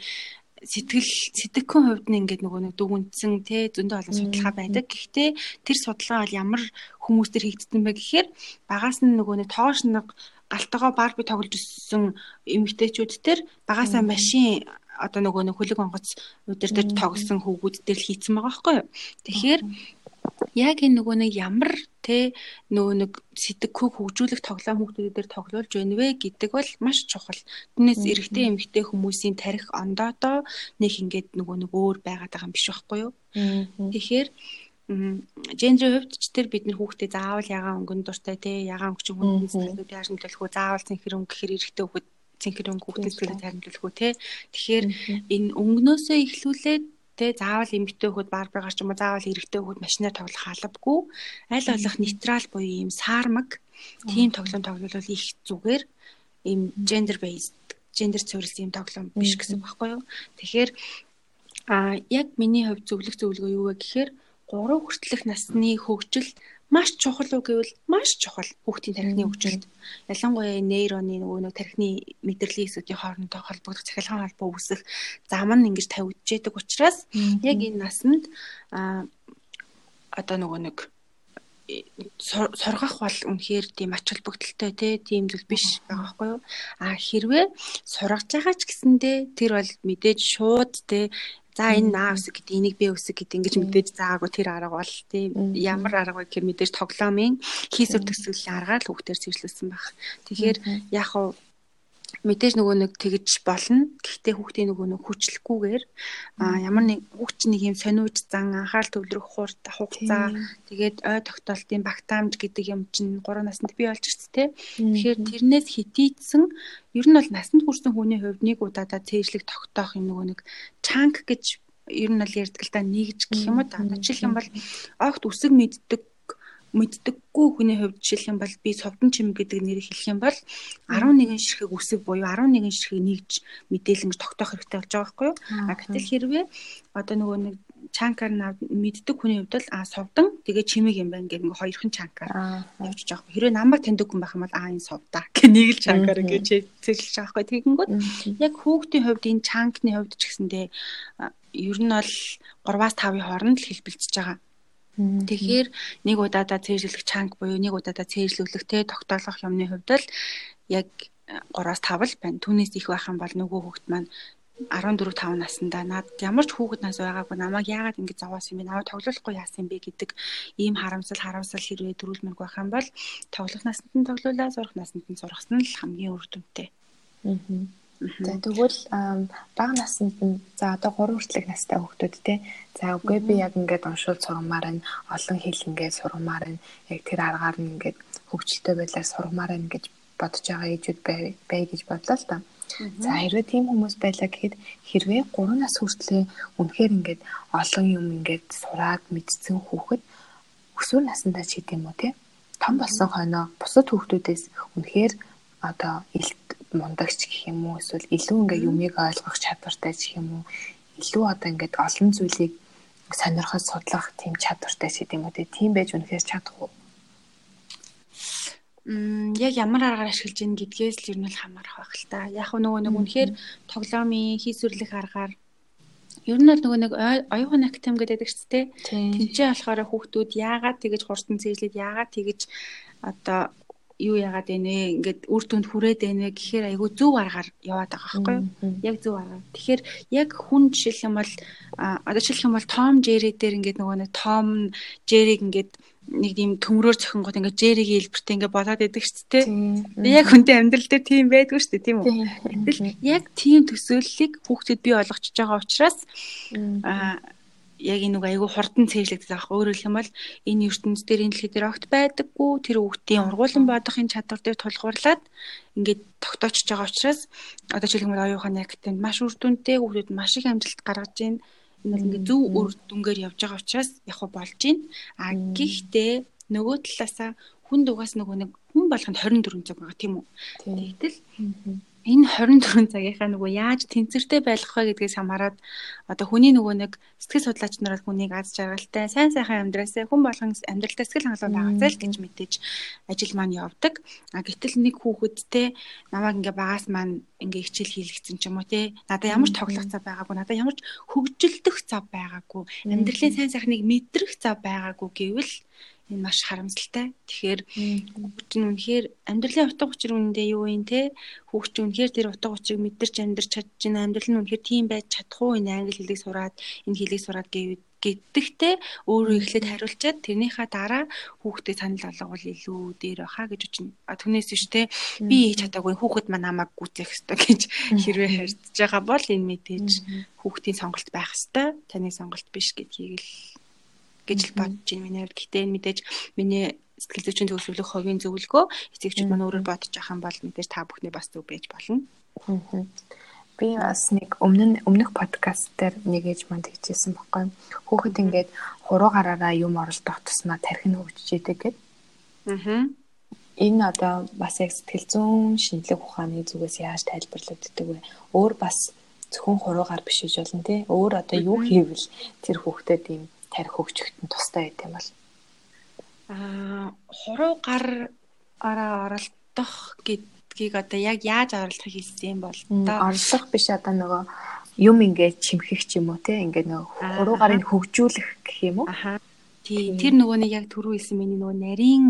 сэтгэл сэтгэхүйн хувьд нь ингээд нөгөө нэг дүгнсэн те зөндөө олон судалгаа байдаг. Гэхдээ тэр судалгаа бол ямар хүмүүс төр хийгдсэн бэ гэхээр багаас нь нөгөө нэг тоош нэг галтайгаа барби тоглож өссөн эмэгтэйчүүд төр багаасаа машин одоо нөгөө нэг хөлөг онгоц өдөр төр тоглосон хүүгүүд төр хийцэн байгаа байхгүй юу. Тэгэхээр яг энэ нөгөө нэг ямар те нөгөө нэг сэтгэхүйг хөгжүүлэх тоглоом хүүхдүүд дээр тоглуулж байна вэ гэдэг бол маш чухал. Түүнээс эрэгтэй эмэгтэй хүмүүсийн тарих ондоодоо нэг ингээд нөгөө нэг өөр байгаад байгаа юм биш байхгүй юу? Тэгэхээр гендрийн хувьд ч тэр бидний хүүхдээ заавал ягаан өнгөн дуртай те ягаан өнгөч хүн сэтгэлүүд яаж нөлөөлөх вэ? Заавал цэнхэр өнгө гэхээр эрэгтэй хүүхэд цэнхэр өнгө хүүхдээ сэтгэлд харимтлуулах үү те. Тэгэхээр энэ өнгнөөсөө ихлүүлээд те заавал эмэгтэй хөхөд барбагаар ч юм уу заавал эрэгтэй хөхөд машинаар тоглох албагүй. Аль болох нейтрал буюу ийм саармаг тийм тоглоом тоглол их зүгээр. Ийм gender based gender цэвэрлсэн юм тоглоом биш гэсэн багхгүй юу. Тэгэхээр а яг миний хувьд зөвлөх зөвлөгөө юу вэ гэхээр 3 хүртэлх насны хөгжил маш чухал уу гэвэл маш чухал хүүхдийн тархины хөгжилд. Ялангуяа нейроны нөгөө нэг тархины мэдрэлийн хэсүүдийн хоорондоо холбогдох цахилгаан холбоо үүсэх зам нь ингэж тавигдж яадаг учраас яг энэ насанд а одоо нөгөө нэг сургах бол үнэхээр тийм ач холбогдолтой те тийм зүйл биш байгаа байхгүй юу? А хэрвээ сургаж байгаа ч гэсэндээ тэр бол мэдээж шууд те За энэ наа үсэг гэдэг энийг би үсэг гэдэг ингэж мэдээж заагаагүй тэр арга бол тийм ямар арга вэ гэхээр мэдээж тоглоомын хийсвэр төсвөлийн аргаар л хүүхдээр цэвэрлүүлсэн баг. Тэгэхээр яг уу мэдээж нөгөө нэг тэгж болно. Гэхдээ хүүхдийн нөгөө нэг хүчлэхгүйгээр а ямар нэг хүүхд нэг юм сониуч зан анхаарал төвлөрөх хугацаа тэгээд ой тогтоолтын багтаамж гэдэг юм чинь 3 наснд бий болж ирсэн тэ. Тэгэхээр тэрнээс хитийдсэн ер нь бол насанд хүрсэн хүний хувьд нэг удаадаа цээжлэг тогтоох юм нөгөө нэг чанк гэж ер нь бол ярьдаг л да нэгж гэх юм уу да. Жишээлх юм бол огт үсэг мэддэг мэддэггүй хүний хувьд жишээлх юм бол би совдон чим гэдэг нэрийг хэлэх юм бол 11 ширхэг үсэг буюу 11 ширхэг нэгж мэдээлэл ингэж тогтоох хэрэгтэй болж байгаа байхгүй юу? А гэтэл хэрвээ одоо нөгөө нэг чанкаар мэддэг хүний хувьд л а совдон тэгээ чимэг юм байна гэх ингээ хоёрхан чанкаар явж байгаа байхгүй. Хэрвээ намайг таньдаг хүн байх юм бол а энэ совдаа гэх нэг л чанкаар ингээ цэглэж байгаа байхгүй. Тэгэнгүүт яг хүүхдийн хувьд энэ чанкны хувьд ч гэсэндээ ер нь бол 3-5-ын хооронд л хэлбэлцэж байгаа Тэгэхээр нэг удаадаа цээжлэх чанг буюу нэг удаадаа цээжлүүлэх те тогтоолох юмны хувьд л яг 3-5 л байна. Түүнээс их байх юм бол нөгөө хүүхэд маань 14 5 наснда над ямар ч хүүхэд нас байгаагүй намайг яагаад ингэ зовоос юм бэ наваа тоглохгүй яасан бэ гэдэг ийм харамсал харамсал хэрвээ төрүүлмэг байх юм бол тоглох наснд нь тоглоулаа сурах наснд нь сургасан л хамгийн үр дүнтэй. Аа За тэгвэл бага наснд нь за одоо 3 хүртэлх настай хүүхдүүд те. За үгүй би яг ингээд уншуул сургамаар нь олон хэл ингээд сургамаар нь яг тэр аргаар нь ингээд хөгжилтэй байдлаар сургамаар нь гэж бодож байгаа ээжүүд бай гэж бодлоо л та. За хэрвээ тийм хүмүүс байлаа гэхэд хэрвээ 3 нас хүртлээр үнэхээр ингээд олон юм ингээд сураад мэдсэн хүүхэд өсвөр насндаа ч гэдэм үү те. Том болсон хойноо бусад хүүхдүүдээс үнэхээр одоо илт мундагч гэх юм уу? эсвэл илүү ингээ юмыг ойлгох чадвартай гэх юм уу? Илүү одоо ингээд олон зүйлийг сонирхож судлах тийм чадвартай ч гэдэм үү тийм байж үнэхээр чадах уу? Мм яг ямар аргаар ашиглаж ийн гэдгээс л ер нь хамаарах байх л та. Яг нөгөө нэг үнэхээр тоглоомын хийсвэрлэх аргаар. Ер нь бол нөгөө нэг оюухан актем гэдэг ч тийм. Тэнцээ болохоор хүүхдүүд яагаад тэгэж хурдан цэжлээд яагаад тэгэж одоо юу яагаад байна вэ? Ингээд үр дүнд хүрээд байна вэ гэхээр айгүй зөв аргаар яваад байгаа байхгүй юу? Яг зөв аргаар. Тэгэхээр яг хүн жишээлх юм бол одоо жишээлх юм бол Том Джерри дээр ингээд нөгөө нэг Том Джерриг ингээд нэг тийм төмрөөр зөхөнгөт ингээд Джерригийн хэлбэртэй ингээд болоод идэг шүү дээ. Яг хүнтэй амьдрал дээр тийм байдгүй шүү дээ, тийм үү? Гэтэл яг тийм төсөөллийг хүүхдэд бий болгочихж байгаа учраас аа яг энэ нэг айгүй хурдан цээжлэгдэж байгаа. Өөрөөр хэлэх юм бол энэ ертөнцийн дээр энэ дэлхий дээр огт байдаггүй тэр хүүхдийн ургуулсан бодохын чадвар дээр тулгуурлаад ингээд тогтоочж байгаа учраас одоо жишээлбэл оюухан актанд маш үр дүнтэй хүүхдүүд маш их амжилт гаргаж байна. Энэ бол ингээд зөв үр дүнгээр явж байгаа учраас яг хөө болж байна. А гэхдээ нөгөө талаасаа хүн дугаас нөгөө нэг хүн болгонд 24 цаг байгаа тийм үү. Тэгтэл энэ 24 цагийнхаа нөгөө яаж тэнцвэртэй байх вэ гэдгээс хамаарат одоо хүний нөгөө нэг сэтгэл судлаач нар бол хүнийг аз жаргалтай сайн сайхан амьдраасаа хүн болгон амьдралдаа сэтгэл хангалуун байгаасай л гэж мэдээж ажил маань явдаг. А гэтэл нэг хүүхэдтэй намайг ингээ багаас маань ингээ хичээл хийлгэсэн ч юм уу те надад ямар тоглох цав байгаагүй надад ямар ч хөгжилдөх цав байгаагүй амьдралын сайн сайхныг мэдрэх цав байгаагүй гэвэл энэ маш харамсалтай. Тэгэхээр хүүхд нь үнэхээр амьдралын утга учир үнэндээ юу юм те хүүхд чинь үнэхээр тэр утга учирыг мэдэрч амьдарч чадж байна. Амьдрал нь үнэхээр тийм байж чадах уу энэ англи хэлийг сураад энэ хэлийг сураад гэвэл гэдэгтээ өөрөө эхлээд хариулчаад тэрнийхаа дараа хүүхдэд санал болговол илүү дээр баха гэж үчнэ. А түүнээс биш те би хийж чадаагүй хүүхэд маань намайг гүйцэх ёстой гэж хэрвээ харьцаж байгаа бол энэ мэдээж хүүхдийн сонголт байх ёстой. Таны сонголт биш гэдгийг л гэж л бодож байна миний хувьд. Гэтэ энэ мэдээж миний сэтгэл зүйчийн төгсгөлөх ховийн зөвлөгөө эцэгчүүд маань өөрөөр бодож авах юм бол мэдээж та бүхний бас зөв байж болно. Би бас нэг өмнө өмнөх подкаст дээр нэг ээж манд хэлжсэн баггүй. Хүүхэд ингээд хуруу гараараа юм оролдох тусмаа тархин хөгжиж идэг гэд. Аа. Энэ одоо бас яг сэтгэл зүйн шинжлэх ухааны зүгээс яаж тайлбарлагддаг вэ? Өөр бас зөвхөн хуруугаар биш гэж болно тий. Өөр одоо юу хийвэл тэр хүүхдэд ийм тарих хөгжихөд нь тустай байт юм бол. Аа хуруу гар араа оролдох гэдгийг одоо яг яаж оролдох хэлсэн юм бол оролдох биш одоо нөгөө юм ингээд чимхэх ч юм уу те ингээд нөгөө хуруу гарыг хөгжүүлэх гэх юм уу? Аха. Тий тэр нөгөө нэг яг түрүү хэлсэн миний нөгөө нарийн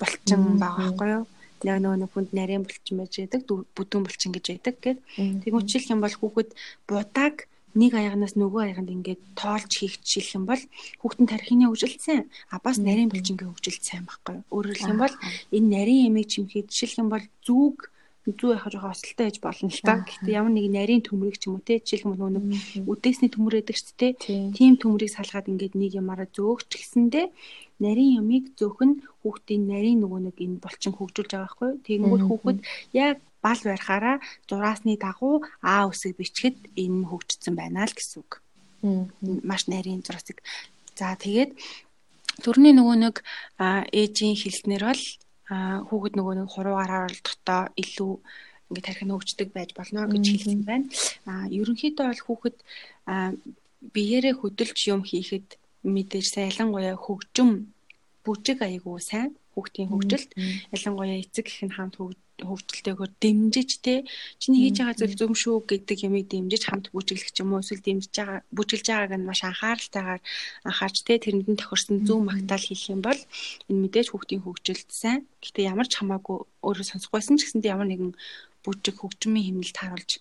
булчин байгаа байхгүй юу? Яг нөгөө нэг хүнд нарийн булчин байж байдаг бүдүүн булчин гэж байдаг гэд. Тэгмүчил юм бол хүүхэд будааг нэг аягнаас нөгөө аяганд ингээд тоолж хийх жишээлх юм бол хүүхдэн тархины хөгжилсэн а бас нарийн булчингийн хөгжилт сайн байхгүй. Өөрөөр хэлэх юм бол энэ нарийн ямиг чимхий жишээлх юм бол зүг зүү яхаа жоохон осолтой байж болно л та. Гэхдээ ямар нэг нарийн төмрийг ч юм уу те жишээлбэл нөгөө үдээсний төмөр байдаг ч те. Тийм төмрийг салгаад ингээд нэг ямаараа зөөгч гэсэндээ нарийн ямыг зөөх нь хүүхдийн нарийн нөгөө нэг энэ булчин хөгжүүлж байгаа байхгүй. Тэгэнгүүт хүүхэд яг бал барихаараа зураасны дагуу А үсэг бичгэд энэ хөгжсөн байна л гэсэн үг. Маш нарийн зурасыг. За тэгээд төрний нөгөө нэг ээжийн хэлснэр бол хүүхэд нөгөө нэг хуруугаар оролдохдоо илүү ингээд тархин хөгждөг байж болно гэж хэлсэн байна. А ерөнхийдөө бол хүүхэд биеэрээ хөдөлж юм хийхэд мэдээж сайлангуяа хөгжим бүжиг айгуу сайн хүүхдийн хөгжилд ялангуяа эцэг их нь хамт хөгжилтэйгээр дэмжиж те чиний хийж байгаа зүйл зөв шүү гэдэг ямыг дэмжиж хамт бүжиглэх ч юм уу эсвэл дэмжиж байгаа бүжиглж байгааг нь маш анхааралтайгаар анхаарч те тэрэнд нь тохирсон зөв магтаал хийх юм бол энэ мэдээж хүүхдийн хөгжилд сайн. Гэхдээ ямар ч хамаагүй өөрөө сонсохгүйсэн ч гэсэндээ ямар нэгэн бүжиг хөгжмийн хэмнэлт харуулж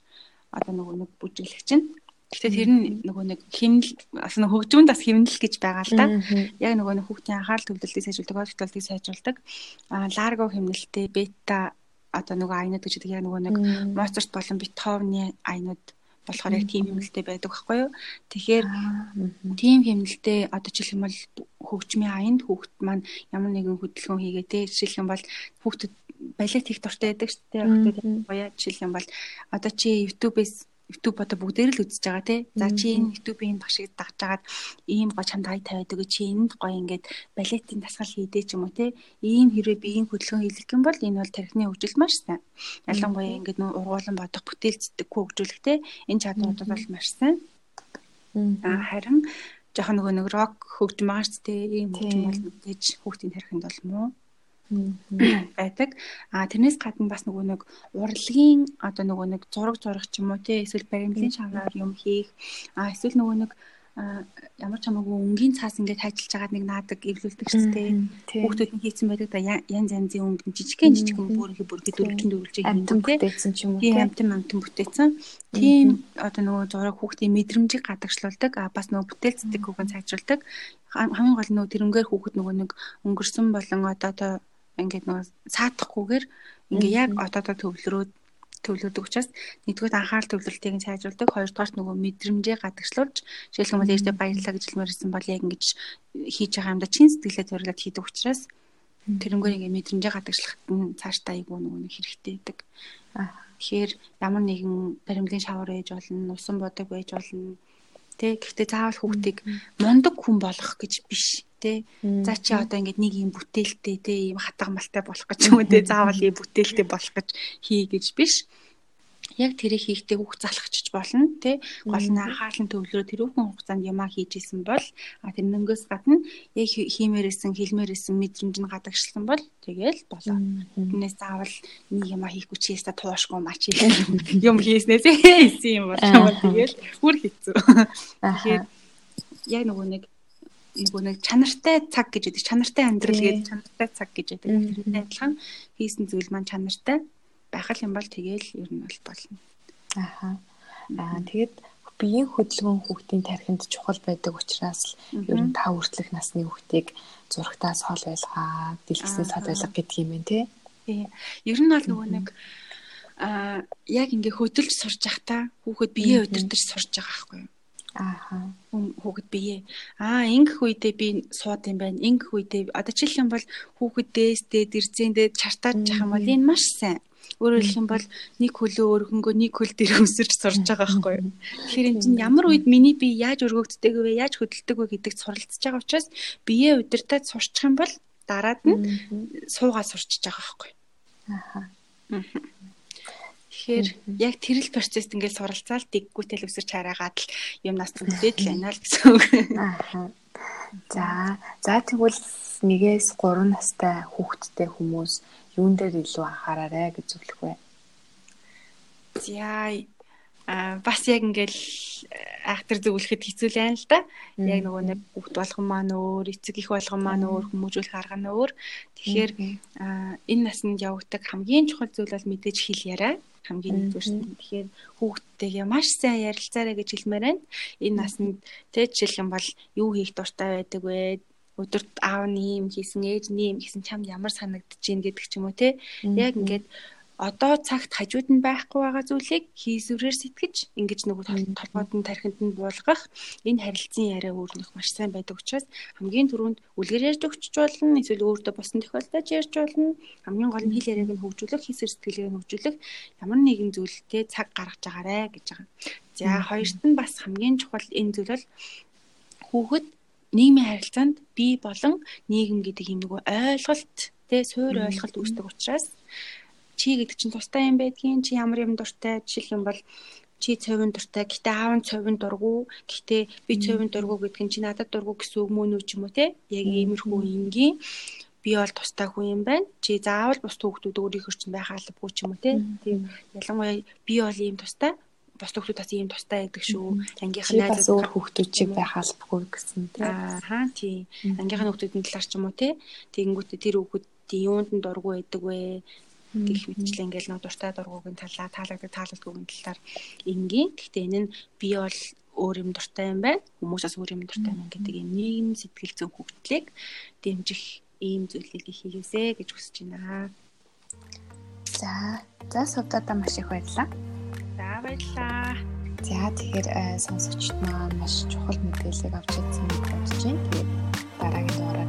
одоо нөгөө нэг бүжиглэх чинь Гэхдээ тэр нь нөгөө нэг химнэл бас нэг хөгжмөнд бас химнэл гэж байгаа л да. Яг нөгөө нэг хүүхдийн анхаарал төвлөлтийг сайжруулдаг, ойлголт төвлөлтийг сайжруулдаг. Аа ларго химнэлтэй, бета одоо нөгөө айнууд гэж яг нөгөө нэг Моцарт болон Бетховны айнууд болохоор яг тийм хэмнэлтэй байдаг байхгүй юу. Тэгэхээр тийм хэмнэлтэй одоо жишээлх юм бол хөгжмийн аянд хүүхэд маань ямар нэгэн хөдөлгөөн хийгээ те жишээлх юм бол хүүхдэд балет хийх дуртай байдаг шүү дээ. Хүүхдэд гоёа жишээлх юм бол одоо чи YouTube-ээс YouTube одоо бүгдээр л үзэж байгаа тий. За чи энэ YouTube-ийн багшийг дагж агаад ийм гоо чамд хай тавиад өгөө чи энд гоё ингээд балетын дасгал хийдэй ч юм уу тий. Ийм хэрвээ биеийн хөдөлгөөн хийлгэх юм бол энэ бол тархины хөгжил маш сайн. Ялангуяа ингээд ургуулan бодох бүтээлцдэггүй хөгжүүлэх тий. Энэ чадруудад бол маш сайн. Аа харин жоохон нөгөө нэг рок хөгжим байгаа ч тий. Ийм хөгжим бол мэдээж хүүхдийн тархинд бол муу байдаг. А тэрнээс гадна бас нөгөө нэг урлагийн одоо нөгөө нэг зураг зурах ч юм уу те эсвэл баримтлын шавнаар юм хийх а эсвэл нөгөө нэг ямар ч хамаагүй өнгийн цаас ингээд хайчилж байгаад нэг наадаг эвлүүлдэг шүү дээ. Хүүхдүүд нь хийцэн байдаг да янз янзын өнгө жижигхэн жижигхэн бүрхи бүрхи дөрвөлжин дөрвөлжин хийдэг бүтээсэн ч юм уу тийм амтан амтан бүтээсэн. Тийм одоо нөгөө зураг хүүхдийн мэдрэмжийг гадагшлуулдаг. А бас нөгөө бүтээлцдэг хүүхэн сайжруулдаг. Хамгийн гол нь нөгөө тэрнгээр хүүхэд нөгөө нэг өнгөрсөн болон одоо ингээд нөгөө саатахгүйгээр ингээ яг одоодоо төвлөрөөд төвлөрдөг учраас нэгдүгээр анхаарал төвлөрөлтийг нь сайжруулдаг хоёрдугаар нөгөө мэдрэмжээ гадагшлуулж жишээлх юм бол ээжтэй баярлалаа гэж хэлмээр ирсэн бол яг ингэж хийж байгаа юмда чин сэтгэлээ зориулаад хийдэг учраас тэрнгээр ингээ мэдрэмжээ гадагшлахад нь цаашдаа айгүй нөгөө нэг хэрэгтэй байдаг. Тэгэхээр ямар нэгэн баримлын шавар ээж болно, усан бодог байж болно. Тэ гэхдээ заавал хүүхдийг мундаг хүн болгох гэж биш тий. За чи одоо ингээд нэг юм бүтээлтэй тий ийм хатга малтай болох гэж юм тий заавал ийм бүтээлтэй болох гэж хий гэж биш. Яг тэрийг хийхдээ хүүхд залхачиж болно тий. Гол нь анхаарал нь төвлөрөө тэрүүхэн хугацаанд ямаа хийж исэн бол тэрнээс гадна яг хиймээрсэн хэлмээрсэн мэдрэмж нь гадагшлсан бол тэгэл болоо. Тэрнээс заавал нэг ямаа хийхгүй чи яста туушгүй мач *laughs* юм хийснээс *laughs* хийсэн юм бол тэгэл бүр хэцүү. Тэгэхээр яг нөгөө нэг нөгөө нэг чанартай цаг гэж байдаг. Чанартай амьдрал гэдэг чанартай цаг гэж байдаг. Тэрний адилхан хийсэн зүйл маань чанартай байх юм бол тэгээл ер нь бол болно. Аха. Аа тэгээд биеийн хөдөлгөөн хүүхдийн тархинд чухал байдаг учраас л ер нь та хүртэлх насны хүүхдийг зурагтаас хол байлгаа, дэлгэснээс хол байлга гэдэг юм байна тий. Ер нь бол нөгөө нэг аа яг ингээ хөдөлж сурж явахдаа хүүхэд биеэ удирдах сурж байгаа байхгүй юу? Ааха. Хүүхэд бие. Аа, ингэх үедээ би сууд юм байна. Ингэх үедээ одоо жишээлх юм бол хүүхэд дээсдээ дэрзэндээ чартаад жах юм бол энэ маш сайн. Өөрөөр хэлэх юм бол нэг хөлөө өөрхөнгөө нэг хөл дээр өсөрч сурж байгаа байхгүй юу. Тэгэхээр энэ чинь ямар үед миний бие яаж өргөгддөг вэ, яаж хөдөлдөг вэ гэдэгт суралцж байгаа учраас биеэ удирдах сурчих юм бол дараад нь суугаад сурчиж байгаа байхгүй юу. Ааха. Тэгэхээр яг тэрэл процесс ингээд суралцаал дэггүүтэл өсөрч хараагаад л юм нас төгөөд л байна л гэсэн үг. За, за тэгвэл нэгээс 3 настай хүүхэдтэй хүмүүс юун дээр илүү анхаараарэ гэж зөвлөх вэ? За, а бас яг ингээл актер зөвлөхөд хэцүү л байна л да. Яг нөгөө нэг хүүхд болгон маань өөр, эцэг их болгон маань өөр, хүмүүжүүлэх арга нь өөр. Тэгэхээр энэ наснд явагддаг хамгийн чухал зүйл бол мэдээж хэл яриа хамгийн нэгдүгээр. Тэгэхээр хүүхдтэйгээ маш сайн ярилцаарай гэж хэлмээр байна. Энэ наснд тэ жишээлх юм бол юу хийх дуртай байдаг вэ? Өдөрт аав нэм хийсэн, ээж нэм хийсэн чамд ямар санагдаж байна гэдэг ч юм уу те. Яг ингээд одоо цагт хажууд нь байхгүй байгаа зүйлийг хийсвэрээр сэтгэж ингэж нөгөө толгойд нь тархинд нь буулгах энэ харилцан яриа өөрнөх маш сайн байдаг учраас хамгийн түрүүнд үлгэр ярьж өгч болно эсвэл өөртөө босон тохиолдолд ярьж болно хамгийн гол нь хэл яриаг нь хөгжүүлэх хийсвэр сэтгэлгээг нь хөгжүүлэх ямар нэгэн зүйлтэй цаг гаргаж агаарэ гэж байгаа. За хоёрт нь бас хамгийн чухал энэ зүйл бол хүүхэд нийгмийн харилцаанд бие болон нийгэм гэдэг юм нөгөө ойлголт тэ суур ойлголт үүсдэг учраас чи гэдэг чинь тустай юм байдгийн чи ямар юм дуртай жишээлх юм бол чи цовын дуртай гэтээ аав нь цовын дургу гэтээ би цовын дургу гэдэг нь чи надад дургу гэсэн үг мөн үү ч юм уу те яг иймэрхүү энгийн би бол тустай хүн юм байна. Чи заавал бус хүүхдүүд өөрийнхөө чинь байх албагүй ч юм уу те. Тийм ялангуяа би бол ийм тустай бос хүүхдүүд бас ийм тустай байдаг шүү. Ангийнхаа найзууд өөр хүүхдүүд чиг байх албагүй гэсэн тийм. Аа тий. Ангийнхаа хүүхдүүдийн талаар ч юм уу тий. Тэгэнгүүтээ тэр хүүхдүүдийн юунд нь дургу байдаг вэ? Гэх мэтчлэн ингээл нөө дуртай дургуугийн талаа таалагддаг таалагддаггүй талаар энгийн. Гэхдээ энэ нь би бол өөр юм дуртай юм байна. Хүмүүсээс өөр юм дуртай юм гэдэг юм нийгэм сэтгэл зүйн хөгжлийг дэмжих ийм зүйлийг хийгээсэ гэж хүсэж байна. За, за сувдаа маш их баярлалаа баярлалаа. За тэгэхээр э, сонсогчд маань маш чухал мэдээллийг авч чадсан гэж бодож байна. Тэгээд дараагийн